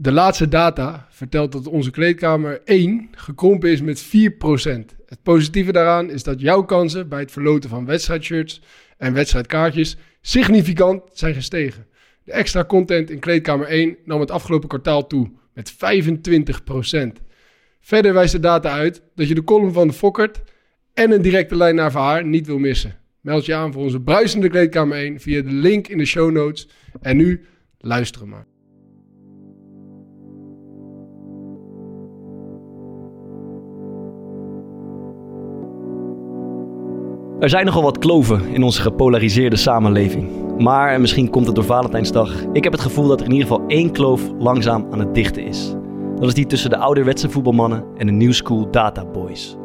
De laatste data vertelt dat onze kleedkamer 1 gekrompen is met 4%. Het positieve daaraan is dat jouw kansen bij het verloten van wedstrijdshirts en wedstrijdkaartjes significant zijn gestegen. De extra content in kleedkamer 1 nam het afgelopen kwartaal toe met 25%. Verder wijst de data uit dat je de column van de Fokkert en een directe lijn naar Verhaar niet wil missen. Meld je aan voor onze bruisende kleedkamer 1 via de link in de show notes. En nu luisteren maar. Er zijn nogal wat kloven in onze gepolariseerde samenleving. Maar, en misschien komt het door Valentijnsdag, ik heb het gevoel dat er in ieder geval één kloof langzaam aan het dichten is. Dat is die tussen de ouderwetse voetbalmannen en de new school databoys.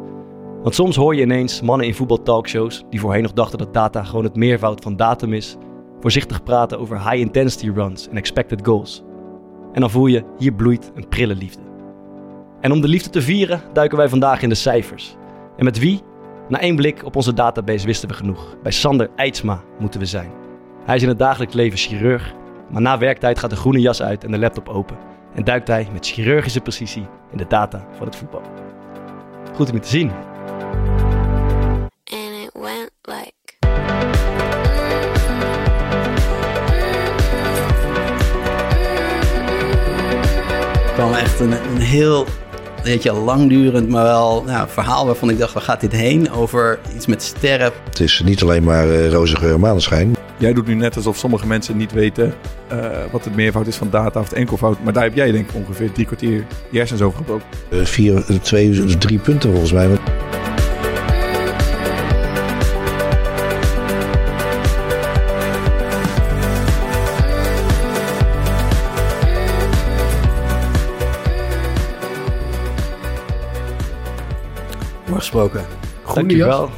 Want soms hoor je ineens mannen in voetbaltalkshows, die voorheen nog dachten dat data gewoon het meervoud van datum is, voorzichtig praten over high intensity runs en expected goals. En dan voel je, hier bloeit een prille liefde. En om de liefde te vieren duiken wij vandaag in de cijfers. En met wie? Na één blik op onze database wisten we genoeg. Bij Sander Eidsma moeten we zijn. Hij is in het dagelijks leven chirurg, maar na werktijd gaat de groene jas uit en de laptop open. En duikt hij met chirurgische precisie in de data van het voetbal. Goed om je te zien. and it went like Het kwam echt een, een heel weet je, langdurend, maar wel nou, verhaal waarvan ik dacht, waar gaat dit heen? Over iets met sterren. Het is niet alleen maar eh, roze geur en maneschijn. Jij doet nu net alsof sommige mensen niet weten eh, wat het meervoud is van data of het enkelvoud. Maar daar heb jij denk ik ongeveer drie kwartier je hersens over gebroken. Eh, vier, twee, drie punten volgens mij. Gesproken. Groene jas. Dankjewel.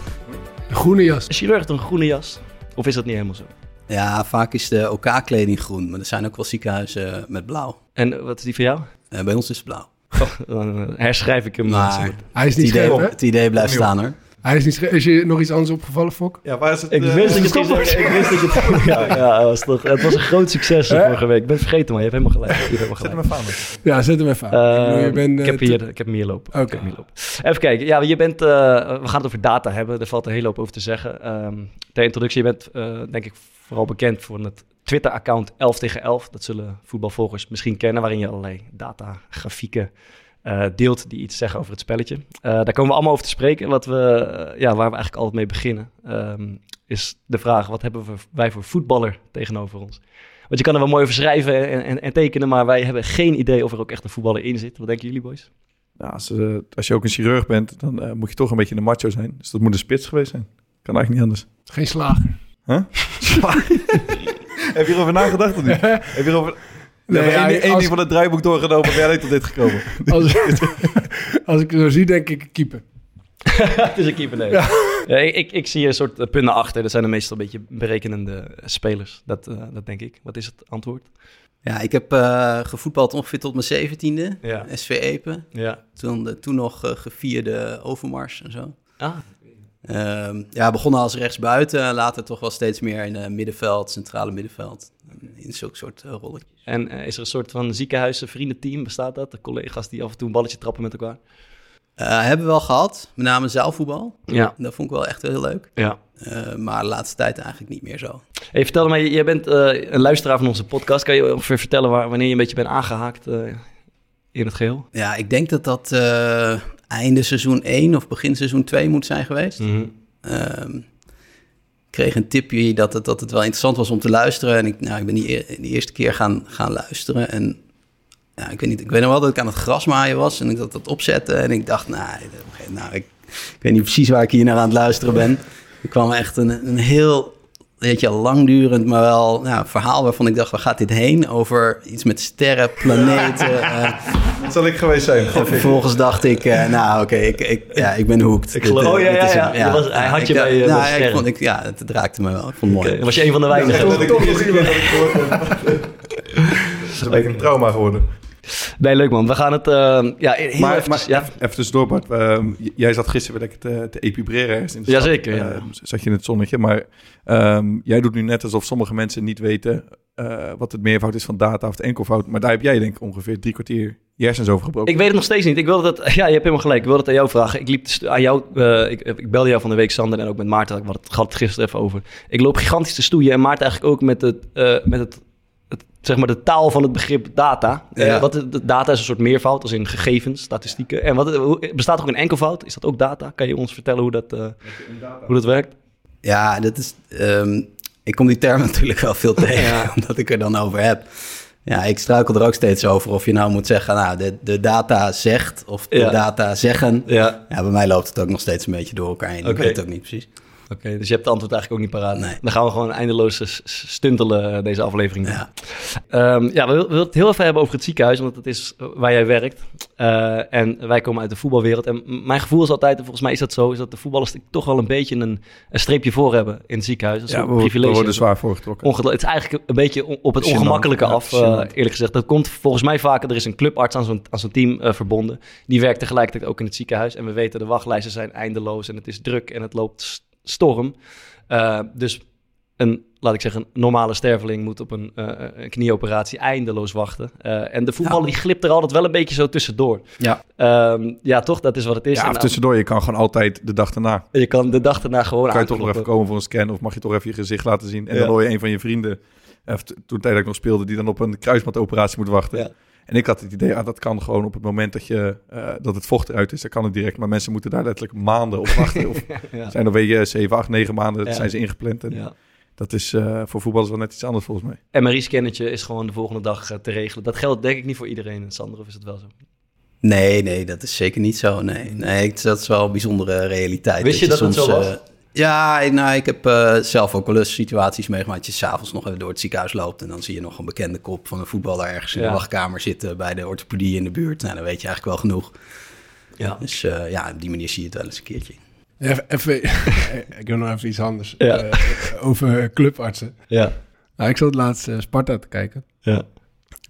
De groene jas. Een chirurg heeft een groene jas. Of is dat niet helemaal zo? Ja, vaak is de OK-kleding groen, maar er zijn ook wel ziekenhuizen met blauw. En wat is die van jou? Eh, bij ons is het blauw. Oh, dan eh, herschrijf ik hem. Maar Hij is het niet idee, scherp, hè? het idee blijft staan hoor. Hij is niet. Is je nog iets anders opgevallen, Fok? Ja, waar is het? Ik eh, wist dat je het ik wist dat je het ja, ja, het was toch, het was een groot succes eh, vorige week. Ik ben vergeten, maar je hebt helemaal gelijk. Je hebt helemaal Zet hem gelijk. even aan. Ja, zet hem even aan. Ik bedoel, je Eh, bent, ik, eh, heb hier, ik heb hem hier lopen. Oké. Ik lopen. Even kijken. Ja, je bent, eh, we gaan het over data hebben. Er valt een hele hoop over te zeggen. Ehm, ter introductie, je bent eh, denk ik vooral bekend voor het Twitter-account 11 tegen 11. Dat zullen voetbalvolgers misschien kennen, waarin je allerlei data, grafieken eh, deelt die iets zeggen over het spelletje. Eh, daar komen we allemaal over te spreken. Wat we, eh, ja, waar we eigenlijk altijd mee beginnen, ehm, is de vraag: wat hebben we, wij voor voetballer tegenover ons? Want je kan er wel mooi over schrijven en, en, en tekenen, maar wij hebben geen idee of er ook echt een voetballer in zit. Wat denken jullie, boys? Ja, als, als je ook een chirurg bent, dan moet je toch een beetje een macho zijn. Dus dat moet een spits geweest zijn. Kan eigenlijk niet anders. Geen slager. Huh? Heb je erover nagedacht of niet? Heb je erover... Nee, Nee, ja, één, als- ding van het draaiboek doorgenomen, ben jij tot dit gekomen. Als, als ik het zo zie, denk ik keeper. het is een keeper, nee. Ja. ik, ik, ik zie een soort eh, punten achter. Dat zijn de meestal een beetje berekenende spelers. Dat, eh, dat denk ik. Wat is het antwoord? Ja, ik heb eh, gevoetbald ongeveer tot mijn zeventiende. Ja. SV Epen. Ja. Toen, de, toen nog eh, gevierde Overmars en zo. Ah, Ehm, ja, begonnen als rechtsbuiten, later toch wel steeds meer in het middenveld, centrale middenveld. In zulke soort uh, rolletjes. en eh, is er een soort van ziekenhuizen vriendenteam? Bestaat dat? De collega's die af en toe een balletje trappen met elkaar? Eh, hebben we wel gehad, met name zaalvoetbal. Ja. Dat vond ik wel echt heel leuk. Ja. Eh, maar de laatste tijd eigenlijk niet meer zo. Hey, vertel mij, jij bent eh, een luisteraar van onze podcast. Kan je ongeveer vertellen waar, wanneer je een beetje bent aangehaakt eh, in het geheel? Ja, ik denk dat dat eh, einde seizoen 1 of begin seizoen 2 moet zijn geweest. Ik kreeg een tipje dat het, dat het wel interessant was om te luisteren. En ik, nou, ik ben die, e- die eerste keer gaan, gaan luisteren. En ja, ik weet niet, ik weet nog wel dat ik aan het grasmaaien was en ik dat, dat opzette. En ik dacht, nou, nou ik, ik weet niet precies waar ik hier naar aan het luisteren ben. Er kwam echt een, een heel, weet je, langdurend, maar wel nou, verhaal waarvan ik dacht, waar gaat dit heen? Over iets met sterren, planeten. eh, Dat zal ik geweest zijn. en vervolgens dacht ik, eh, nou oké, ik, ik, ja, ik ben hooked. Ik geloof- eh, oh, ja, ja, ja. was- hij had je ik, bij, eh, eh, nou, ja, ik vond, ik, ja, het raakte me wel. Ik vond het mooi. Was je een van de weinigen? Dat ik toch nog iemand dat ik gehoord heb. Is een beetje een trauma geworden. Nee, leuk man. We gaan het... eh, ja, heel Maar, eventjes- maar ja. even, even tussendoor, Bart. Ehm, jij zat gisteren weer lekker te, te epibreren in de stad. Jazeker, ja. Ehm, zat je in het zonnetje. Maar ehm, jij doet nu net alsof sommige mensen niet weten eh, wat het meervoud is van data of het enkelvoud. Maar daar heb jij denk ik ongeveer drie kwartier je hersens over gebroken. Ik weet het nog steeds niet. Ik wilde dat, ja, je hebt helemaal gelijk. Ik wilde het aan jou vragen. Ik liep aan jou, uh, ik, ik, belde jou van de week, Sander, en ook met Maarten. Ik had het, gisteren even over. Ik loop gigantisch te stoeien en Maarten eigenlijk ook met het, uh, met het, zeg maar de taal van het begrip data. Ja. wat, de data is een soort meervoud, als in gegevens, statistieken. En wat, bestaat er ook een enkelvoud? Is dat ook data? Kan je ons vertellen hoe dat, hoe dat werkt? Ja, dat is... Um, ik kom die term natuurlijk wel veel tegen, ja. omdat ik er dan over heb. Ja, ik struikel er ook steeds over of je nou moet zeggen, nou, de, de data zegt of de data zeggen. Ja. ja, bij mij loopt het ook nog steeds een beetje door elkaar heen. Okay. Ik weet het ook niet precies. Oké, dus je hebt het antwoord eigenlijk ook niet paraat. Nee. Dan gaan we gewoon eindeloos stuntelen deze aflevering. Ja, um, ja we willen het heel even hebben over het ziekenhuis, want dat is waar jij werkt. Uh, en wij komen uit de voetbalwereld. En mijn gevoel is altijd, en volgens mij is dat zo, is dat de voetballers toch wel een beetje een, een streepje voor hebben in het ziekenhuis. Dat is ja, we, we worden zwaar voorgetrokken. het is eigenlijk een beetje op het ongemakkelijke af, uh, eerlijk gezegd. Dat komt volgens mij vaker, er is een clubarts aan zo'n, zo'n team uh, verbonden. Die werkt tegelijkertijd ook in het ziekenhuis. En we weten, de wachtlijsten zijn eindeloos en het is druk en het loopt storm. Uh, dus een, laat ik zeggen, een normale sterveling moet op een, uh, een knieoperatie eindeloos wachten. Uh, en de voetballer die glipt er altijd wel een beetje zo tussendoor. Ja. Um, ja, toch? Dat is wat het is. Ja, of tussendoor. Je kan gewoon altijd de dag erna. Je kan de dag erna gewoon Kan je toch nog even komen voor een scan of mag je toch even je gezicht laten zien. En ja. dan hoor je een van je vrienden, toen tijd ik nog speelde, die dan op een kruismatoperatie moet wachten. Ja. En ik had het idee, ah, dat kan gewoon op het moment dat, je, uh, dat het vocht eruit is, dan kan het direct. Maar mensen moeten daar letterlijk maanden op wachten. Of ja. zijn er je 7, 8, 9 maanden, ja. zijn ze ingepland. En ja. Dat is uh, voor voetballers wel net iets anders volgens mij. MRI-scannetje is gewoon de volgende dag uh, te regelen. Dat geldt denk ik niet voor iedereen, Sander, of is het wel zo? Nee, nee, dat is zeker niet zo. Nee, nee dat is wel een bijzondere realiteit. Wist je dat, dat soms, het zo was? Ja, nou, ik heb uh, zelf ook wel eens situaties meegemaakt... dat je s'avonds nog even door het ziekenhuis loopt... en dan zie je nog een bekende kop van een voetballer ergens in de wachtkamer zitten... bij de orthopedie in de buurt. Nou, dan weet je eigenlijk wel genoeg. Ja. Dus uh, ja, op die manier zie je het wel eens een keertje. Even, even ik wil nog even iets anders. Ja. Uh, over clubartsen. Ja. Nou, ik zat laatst Sparta te kijken. Ja.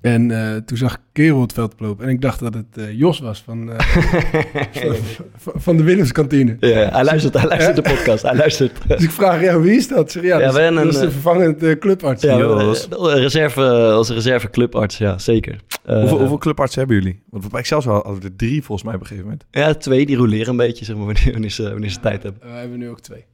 En uh, toen zag ik kerel het veld lopen. En ik dacht dat het uh, Jos was van, uh, van, van, de Willemskantine. Ja, hij luistert, hij luistert de podcast. Hij luistert. dus ik vraag, ja, wie is dat? Zeg, ja, ja, dat, is, dat is de vervangende clubarts. Ja, Jos. reserve, als reserve clubarts, ja, zeker. hoeveel, hoeveel clubartsen hebben jullie? Want bij ik zelfs wel er drie volgens mij op een gegeven moment. Ja, twee, die roleren een beetje, zeg maar, wanneer, wanneer, ze, wanneer ze tijd hebben. we hebben nu ook twee.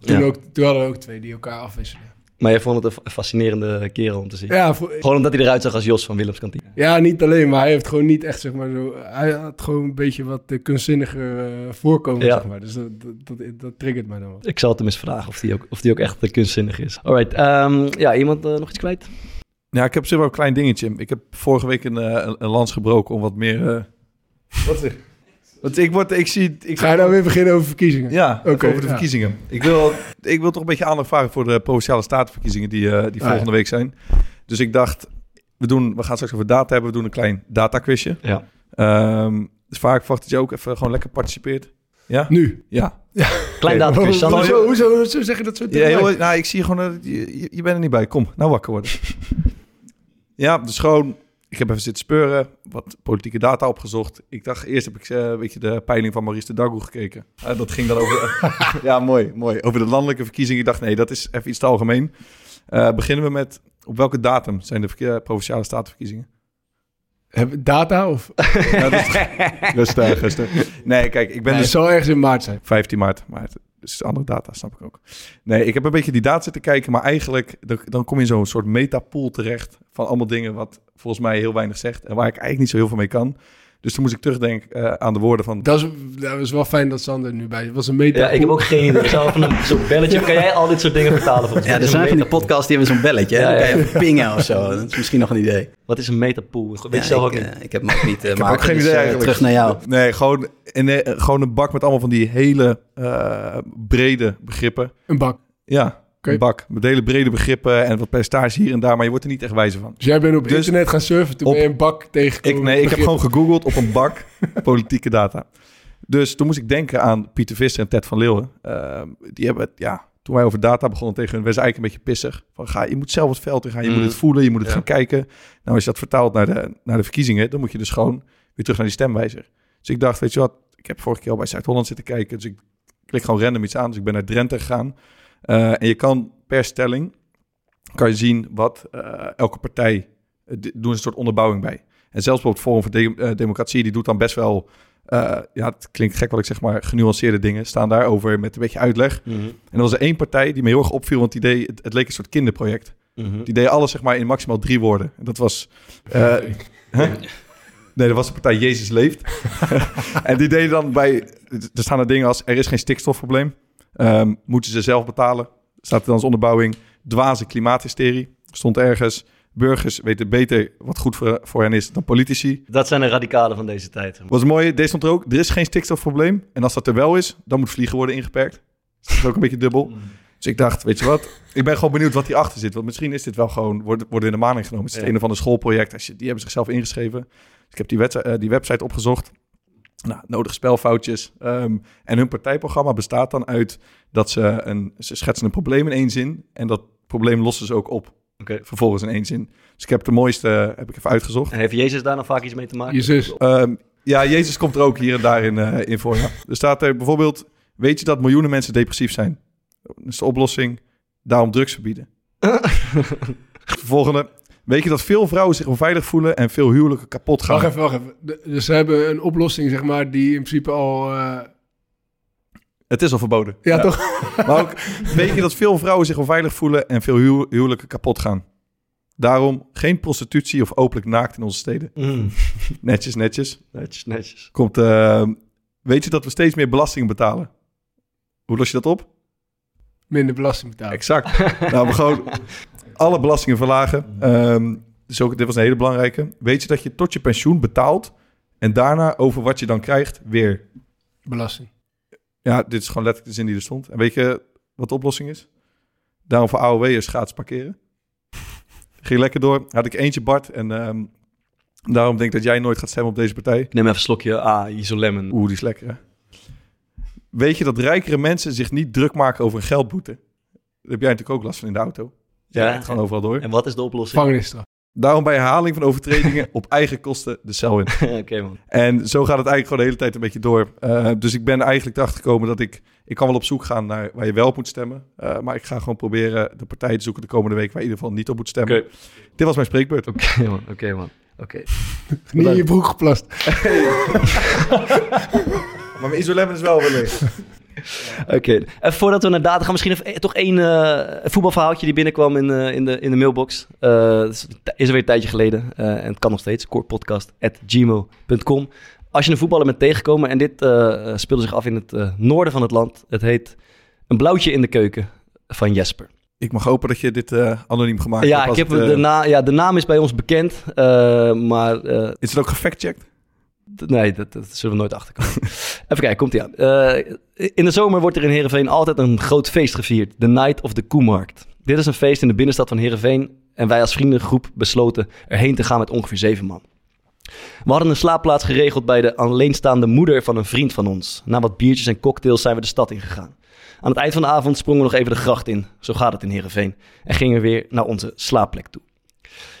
Toen, ook, toen hadden we ook twee die elkaar afwisselen. Maar jij vond het een fascinerende kerel om te zien. Ja, gewoon omdat hij eruit zag als Jos van Willems Kantine. Ja, niet alleen, maar hij heeft gewoon niet echt, zeg maar, zo... Hij had gewoon een beetje wat uh, kunstzinniger uh, voorkomen, ja. zeg maar. Dus dat, dat, dat, dat, triggert mij dan wel. Ik zal het hem eens vragen of die ook, of die ook echt kunstzinnig is. Alright, um, ja, iemand uh, nog iets kwijt? Ja, ik heb zelf wel een klein dingetje. Ik heb vorige week een, een, een lans gebroken om wat meer... wat zeg want ik, word, ik zie... Ik Ga je nou weer beginnen over verkiezingen? Ja, okay, over de verkiezingen. Ik wil, ik wil toch een beetje aandacht vragen voor de Provinciale Statenverkiezingen die, uh, die ah, volgende week zijn. Dus ik dacht, we, doen, we gaan straks over data hebben. We doen een klein dataquizje. Ja. Um, dus vaak verwacht dat je ook even gewoon lekker participeert. Ja? Nu? Ja. ja. Klein okay. dataquiz. Hoezo, hoezo, hoezo zeg je dat zo? Ja, heel, nou, ik zie gewoon, uh, je, je bent er niet bij. Kom, nou wakker worden. ja, dus gewoon ik heb even zitten speuren, wat politieke data opgezocht. Ik dacht, eerst heb ik uh, weet je, de peiling van Maurice de Dagoe gekeken. Uh, dat ging dan over... ja, mooi, mooi. Over de landelijke verkiezingen. Ik dacht, nee, dat is even iets te algemeen. Uh, beginnen we met, op welke datum zijn de Provinciale Statenverkiezingen? Data of? ja, rustig, rustig. Nee, kijk, ik ben nee, dus... Het zal ergens in maart zijn. 15 maart, maar dus andere data, snap ik ook. Nee, ik heb een beetje die data zitten kijken, maar eigenlijk dan kom je in zo'n soort metapool terecht van allemaal dingen wat volgens mij heel weinig zegt en waar ik eigenlijk niet zo heel veel mee kan. Dus toen moest ik terugdenken uh, aan de woorden van... Dat is, dat is wel fijn dat Sander nu bij was een meta Ja, ik heb ook geen idee. Zo'n belletje. Kan jij al dit soort dingen vertalen? Voor ja, er zijn van de podcast die hebben zo'n belletje. Ja, ja, Dan kan je pingen of zo. Dat is misschien nog een idee. Wat is een metapool? Weet je zelf ook niet? Uh, ik heb ook niet. Uh, ik heb ook geen dus, eigenlijk. Terug naar jou. Nee, gewoon, in, gewoon een bak met allemaal van die hele brede begrippen. Een bak? Ja, een bak met hele brede begrippen en wat percentage hier en daar, maar je wordt er niet echt wijzer van. Dus jij bent op dus internet gaan surfen toen op, je een bak tegengekomen? Ik, nee, ik heb gewoon gegoogeld op een bak politieke data. Dus toen moest ik denken aan Pieter Visser en Ted van Leeuwen. Uh, die hebben, ja, toen wij over data begonnen tegen hun, was eigenlijk een beetje pissig. Van, ga, je moet zelf het veld in gaan, je moet mm. het voelen, je moet het gaan kijken. Nou, als je dat vertaalt naar de, naar de verkiezingen, dan moet je dus gewoon weer terug naar die stemwijzer. Dus ik dacht, weet je wat, ik heb vorige keer al bij Zuid-Holland zitten kijken, dus ik klik gewoon random iets aan. Dus ik ben naar Drenthe gegaan. Uh, en je kan per stelling kan je zien wat eh, elke partij uh, doen een soort onderbouwing bij. En zelfs bijvoorbeeld Forum voor de Democratie, die doet dan best wel, ja, het klinkt gek wat ik zeg maar, genuanceerde dingen, staan daarover met een beetje uitleg. Mhm. En er was er één partij die me heel erg opviel, want die deed, het, het leek een soort kinderproject. Mhm. Die deed alles zeg maar in maximaal drie woorden. En dat was... eh? Nee, dat was de partij Jezus Leeft. en die deden dan bij... Er staan er dingen als... Er is geen stikstofprobleem. Ehm, moeten ze zelf betalen. Staat er dan als onderbouwing. Dwaze klimaathysterie. Stond ergens... Burgers weten beter wat goed voor, voor hen is dan politici. Dat zijn de radicalen van deze tijd. Was mooi, deze stond er ook. Er is geen stikstofprobleem. En als dat er wel is, dan moet vliegen worden ingeperkt. Dat is ook een beetje dubbel. Dus ik dacht, weet je wat? Ik ben gewoon benieuwd wat hierachter zit. Want misschien is dit wel gewoon, worden worden in de maan genomen. Het is het Ja. een of ander schoolproject. Als je, die hebben zichzelf ingeschreven. Dus ik heb die, eh, die website opgezocht. Nou, nodige spelfoutjes. Ehm, en hun partijprogramma bestaat dan uit dat ze een, ze schetsen een probleem in één zin. En dat probleem lossen ze ook op. Oké. Vervolgens in één zin. Dus ik heb de mooiste, heb ik even uitgezocht. En heeft Jezus daar nog vaak iets mee te maken? Je zus. Ehm, ja, Jezus komt er ook hier en daar in, eh, in voor. Ja. Er staat er bijvoorbeeld, weet je dat miljoenen mensen depressief zijn? Dat is de oplossing, daarom drugs verbieden. Volgende, weet je dat veel vrouwen zich onveilig voelen en veel huwelijken kapot gaan? Wacht even, wacht even. Dus ze hebben een oplossing, zeg maar, die in principe al... eh, Het is al verboden. ja, toch? Maar ook, weet je dat veel vrouwen zich onveilig voelen en veel huw- huwelijken kapot gaan? Daarom geen prostitutie of openlijk naakt in onze steden. Mm. Netjes, netjes. Netjes, netjes. Komt, ehm, weet je dat we steeds meer belasting betalen? Hoe los je dat op? Minder belasting betalen. Exact. nou, we gewoon alle belastingen verlagen. Ehm, dus ook, dit was een hele belangrijke. Weet je dat je tot je pensioen betaalt en daarna over wat je dan krijgt weer... Belasting. Ja, dit is gewoon letterlijk de zin die er stond. En weet je wat de oplossing is? Daarom voor AOW'ers gratis parkeren. Ging lekker door. Had ik eentje Bart en ehm, daarom denk ik dat jij nooit gaat stemmen op deze partij. Neem even een slokje A, Isolemon. Oeh, die is lekker hè? Weet je dat rijkere mensen zich niet druk maken over een geldboete? Daar heb jij natuurlijk ook last van in de auto. Ja. rijdt gewoon overal door. En wat is de oplossing? Gevangenisstraf. Daarom bij herhaling van overtredingen op eigen kosten de cel in. Oké man. En zo gaat het eigenlijk gewoon de hele tijd een beetje door. Uh, dus ik ben eigenlijk erachter gekomen dat ik... Ik kan wel op zoek gaan naar waar je wel op moet stemmen. Uh, maar ik ga gewoon proberen de partij te zoeken de komende week... waar je in ieder geval niet op moet stemmen. Oké. Dit was mijn spreekbeurt. Oké man, oké man. Oké. Niet in je broek geplast. Maar mijn isolemon is wel weer Oké, en voordat we naar data gaan, misschien even, eh, toch één eh, voetbalverhaaltje die binnenkwam in, eh, in, de, in de mailbox. Eh, het is, is alweer een tijdje geleden eh, en het kan nog steeds. corepodcast.gmail.com Als je een voetballer bent tegengekomen en dit eh, speelde zich af in het eh, noorden van het land. Het heet Een blauwtje in de keuken van Jesper. Ik mag hopen dat je dit uh, anoniem gemaakt ja, hebt. Ik heb het, uh... de, na ja, de naam is bij ons bekend, uh, maar... is het ook gefactcheckt? Nee, dat, dat, zullen we nooit achterkomen. Even kijken, komt ie aan. Uh, in de zomer wordt er in Heerenveen altijd een groot feest gevierd. The Night of the Koemarkt. Dit is een feest in de binnenstad van Heerenveen. En wij als vriendengroep besloten erheen te gaan met ongeveer zeven man. We hadden een slaapplaats geregeld bij de alleenstaande moeder van een vriend van ons. Na wat biertjes en cocktails zijn we de stad ingegaan. Aan het eind van de avond sprongen we nog even de gracht in. Zo gaat het in Heerenveen. En gingen we weer naar onze slaapplek toe.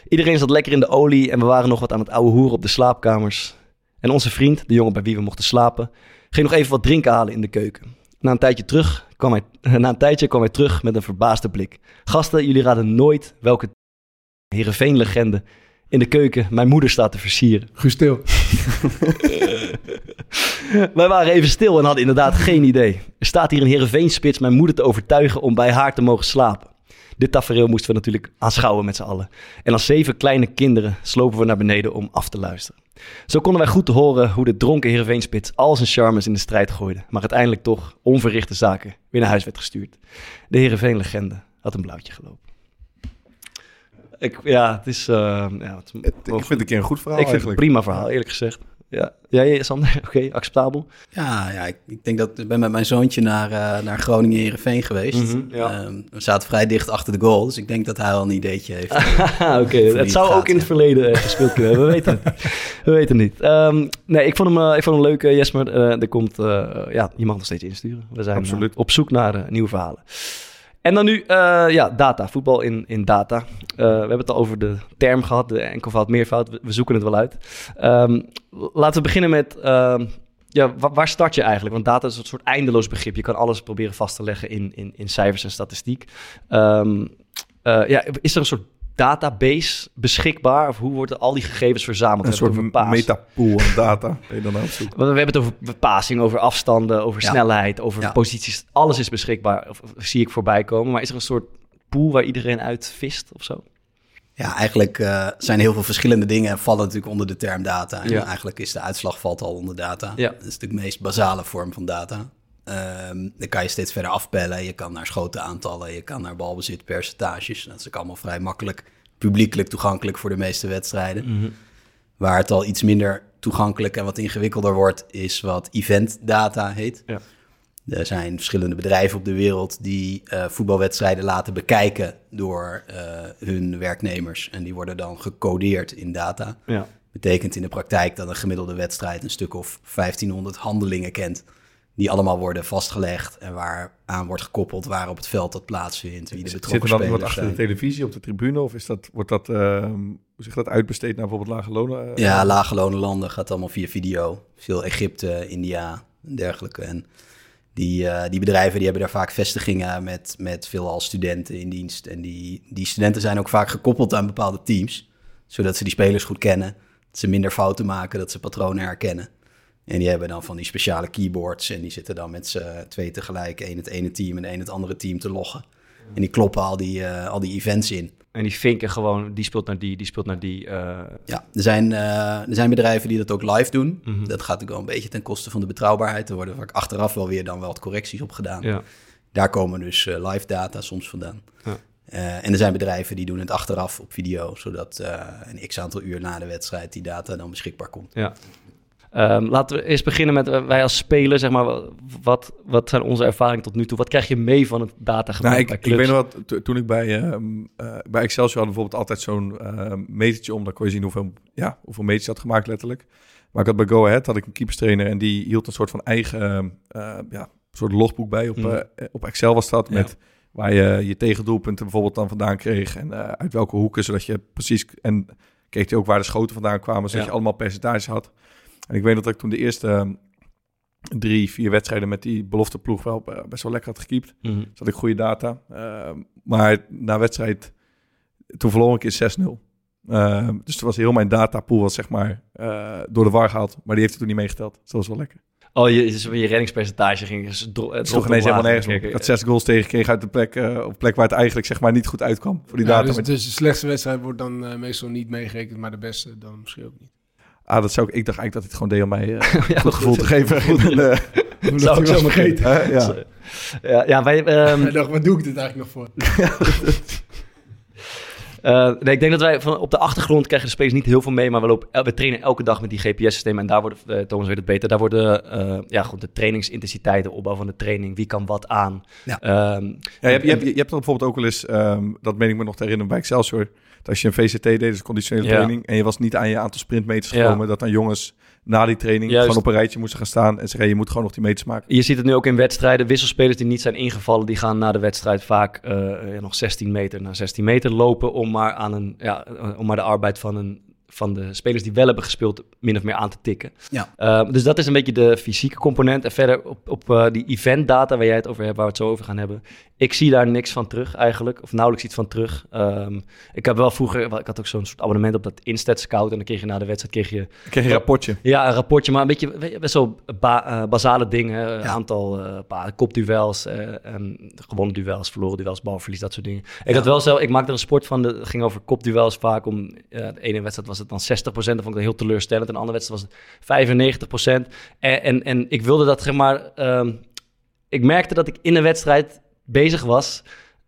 Iedereen zat lekker in de olie en we waren nog wat aan het ouwe hoeren op de slaapkamers. En onze vriend, de jongen bij wie we mochten slapen, ging nog even wat drinken halen in de keuken. Na een tijdje, terug kwam hij, na een tijdje kwam hij terug met een verbaasde blik. Gasten, jullie raden nooit welke Heerenveen-legende in de keuken mijn moeder staat te versieren. Gustil. Wij waren even stil en hadden inderdaad geen idee. Er staat hier een Heerenveen-spits mijn moeder te overtuigen om bij haar te mogen slapen. Dit tafereel moesten we natuurlijk aanschouwen met z'n allen. En als zeven kleine kinderen slopen we naar beneden om af te luisteren. Zo konden wij goed te horen hoe de dronken Heerenveenspits al zijn charmes in de strijd gooide. Maar uiteindelijk toch onverrichte zaken weer naar huis werd gestuurd. De Heerenveen-legende had een blauwtje gelopen. Ik, ja, het is... Uh, ja, het, ik vind het een keer een goed verhaal Ik vind eigenlijk. het een prima verhaal, eerlijk gezegd. Ja, jij, Sander? Oké, okay, acceptabel. Ja, ja ik, ik, denk dat ik ben met mijn zoontje naar, uh, naar Groningen Heerenveen geweest. Mm -hmm, ja. um, we zaten vrij dicht achter de goal, dus ik denk dat hij al een ideetje heeft. Oké, okay. het zou gaat, ook in het verleden uh, gespeeld kunnen hebben. We weten het. We weten het niet. Um, nee, ik vond hem, uh, ik vond hem leuk, Jesmer. er komt, ja, je mag nog steeds insturen. We zijn Absoluut. op zoek naar nieuwe verhalen. En dan nu, ja, data. Voetbal in, in data. we hebben het al over de term gehad, de enkelvoud, meervoud. We, we zoeken het wel uit. Um, laten we beginnen met, uh, ja, waar, start je eigenlijk? Want data is een soort eindeloos begrip. Je kan alles proberen vast te leggen in, in, in cijfers en statistiek. Um, eh, ja, is er een soort database beschikbaar? Of hoe worden al die gegevens verzameld? Een soort metapool aan data. Ben je dan aan het zoeken? Want We hebben het over passing, over afstanden, over Ja. snelheid, over Ja. posities. Alles is beschikbaar, of, of zie ik voorbij komen. Maar is er een soort pool waar iedereen uit vist of zo? Ja, eigenlijk eh, zijn heel veel verschillende dingen en vallen natuurlijk onder de term data. En Ja. eigenlijk is de uitslag valt al onder data. Ja. Dat is natuurlijk de meest basale vorm van data. Ehm, dan kan je steeds verder afpellen. Je kan naar schotenaantallen, je kan naar balbezitpercentages. Dat is ook allemaal vrij makkelijk publiekelijk toegankelijk voor de meeste wedstrijden. Waar het al iets minder toegankelijk en wat ingewikkelder wordt, is wat event data heet. Ja. Er zijn verschillende bedrijven op de wereld die eh, voetbalwedstrijden laten bekijken door eh, hun werknemers. En die worden dan gecodeerd in data. Ja. Betekent in de praktijk dat een gemiddelde wedstrijd een stuk of 1500 handelingen kent. Die allemaal worden vastgelegd en waaraan wordt gekoppeld waar op het veld dat plaatsvindt. Wie de Zit betrokken er dan iemand spelers achter de televisie op de tribune? Of is dat, wordt dat, ehm, hoe zeg dat, uitbesteed naar bijvoorbeeld lage lonen? eh? Ja, laaggelonen landen gaat allemaal via video. Veel Egypte, India en dergelijke. En die, eh, die bedrijven die hebben daar vaak vestigingen met, met veelal studenten in dienst. En die, die studenten zijn ook vaak gekoppeld aan bepaalde teams. Zodat ze die spelers goed kennen. Dat ze minder fouten maken, dat ze patronen herkennen. En die hebben dan van die speciale keyboards. En die zitten dan met z'n twee tegelijk. één het ene team en één het andere team te loggen. En die kloppen al die, eh, al die events in. En die vinken gewoon, die speelt naar die, die speelt naar die. eh, Ja, er zijn, eh, er zijn bedrijven die dat ook live doen. Mhm. Dat gaat ook wel een beetje ten koste van de betrouwbaarheid. Er worden vaak achteraf wel weer dan wel wat correcties op gedaan. ja. Daar komen dus live data soms vandaan. Ja. En er zijn bedrijven die doen het achteraf op video, zodat een x aantal uur na de wedstrijd die data dan beschikbaar komt. Ja. Ehm, laten we eerst beginnen met eh, wij als speler, zeg maar, wat, wat zijn onze ervaringen tot nu toe? Wat krijg je mee van het datagebruik Nou, ik, bij ik clubs? weet nog wat, to- toen ik bij, ehm, eh, bij Excelsior had bijvoorbeeld altijd zo'n ehm metertje om. Dan kon je zien hoeveel, ja, hoeveel meters je had gemaakt letterlijk. Maar ik had bij Go Ahead had ik een keeperstrainer en die hield een soort van eigen eh, ja, soort logboek bij. Op, eh, op Excel was dat Ja. met waar je je tegendoelpunten bijvoorbeeld dan vandaan kreeg. En uit welke hoeken, zodat je precies... En keek je ook waar de schoten vandaan kwamen, zodat Ja. je allemaal percentages had. En ik weet dat ik toen de eerste ehm, drie, vier wedstrijden met die belofteploeg wel eh, best wel lekker had gekiept. Mhm. Dus had ik goede data. Ehm, maar na wedstrijd, toen verloor ik in 6-0. Ehm, dus toen was heel mijn datapool was zeg maar eh, door de war gehaald. Maar die heeft hij toen niet meegeteld. Dus dat was wel lekker. Oh, je, dus je reddingspercentage ging dus dro- Het ineens helemaal nergens op. Ik had zes goals tegengekregen uit de plek, eh, op plek waar het eigenlijk zeg maar niet goed uitkwam voor die Ja, data. dus, dus de slechtste wedstrijd wordt dan eh, meestal niet meegerekend, maar de beste dan misschien ook niet. Ah, dat zou ik, ik dacht eigenlijk dat hij het gewoon deed om mij eh, Ja, goed gevoel te geven. Goed, eh, Omdat Zou ik zo vergeten. eh, ja. Ja, ja wij... ehm, Hij dacht, wat doe ik dit eigenlijk nog voor? Eh, nee, ik denk dat wij van, op de achtergrond krijgen de spelers niet heel veel mee, maar we, lopen, we trainen elke dag met die GPS-systemen en daar worden, eh, Thomas weet het beter, daar worden eh, ja, goed, de trainingsintensiteiten, opbouw van de training, wie kan wat aan. Ja. Ehm, Ja, je, hebt, je, hebt, je hebt dan bijvoorbeeld ook wel eens, ehm, dat meen ik me nog te herinneren bij Excelsior, dat als je een VCT deed, dus conditionele Ja. training, en je was niet aan je aantal sprintmeters Ja. gekomen, dat dan jongens na die training Juist. gewoon op een rijtje moesten gaan staan en zeggen, je moet gewoon nog die meters maken. Je ziet het nu ook in wedstrijden. Wisselspelers die niet zijn ingevallen, die gaan na de wedstrijd vaak eh, nog 16 meter naar 16 meter lopen om maar, aan een, ja, om maar de arbeid van, een, van de spelers die wel hebben gespeeld min of meer aan te tikken. Ja. Eh, dus dat is een beetje de fysieke component. En verder op, op eh, die event data waar jij het over hebt, waar we het zo over gaan hebben. Ik zie daar niks van terug eigenlijk, of nauwelijks iets van terug. Ehm, ik heb wel vroeger, ik had ook zo'n soort abonnement op dat Instat Scout en dan kreeg je na de wedstrijd kreeg je kreeg een rapportje. ja, een rapportje, maar een beetje je, best wel ba- eh, basale dingen. Een Ja. aantal eh, paar kopduels, en gewonnen duels, verloren duels, balverlies, dat soort dingen. Ik had wel zelf, ik maakte er een sport van, de, het ging over kopduels vaak. Om, de ene wedstrijd was het dan 60%, dat vond ik heel teleurstellend. En de andere wedstrijd was het 95%. En, en, en ik wilde dat, zeg maar, ehm, ik merkte dat ik in een wedstrijd bezig was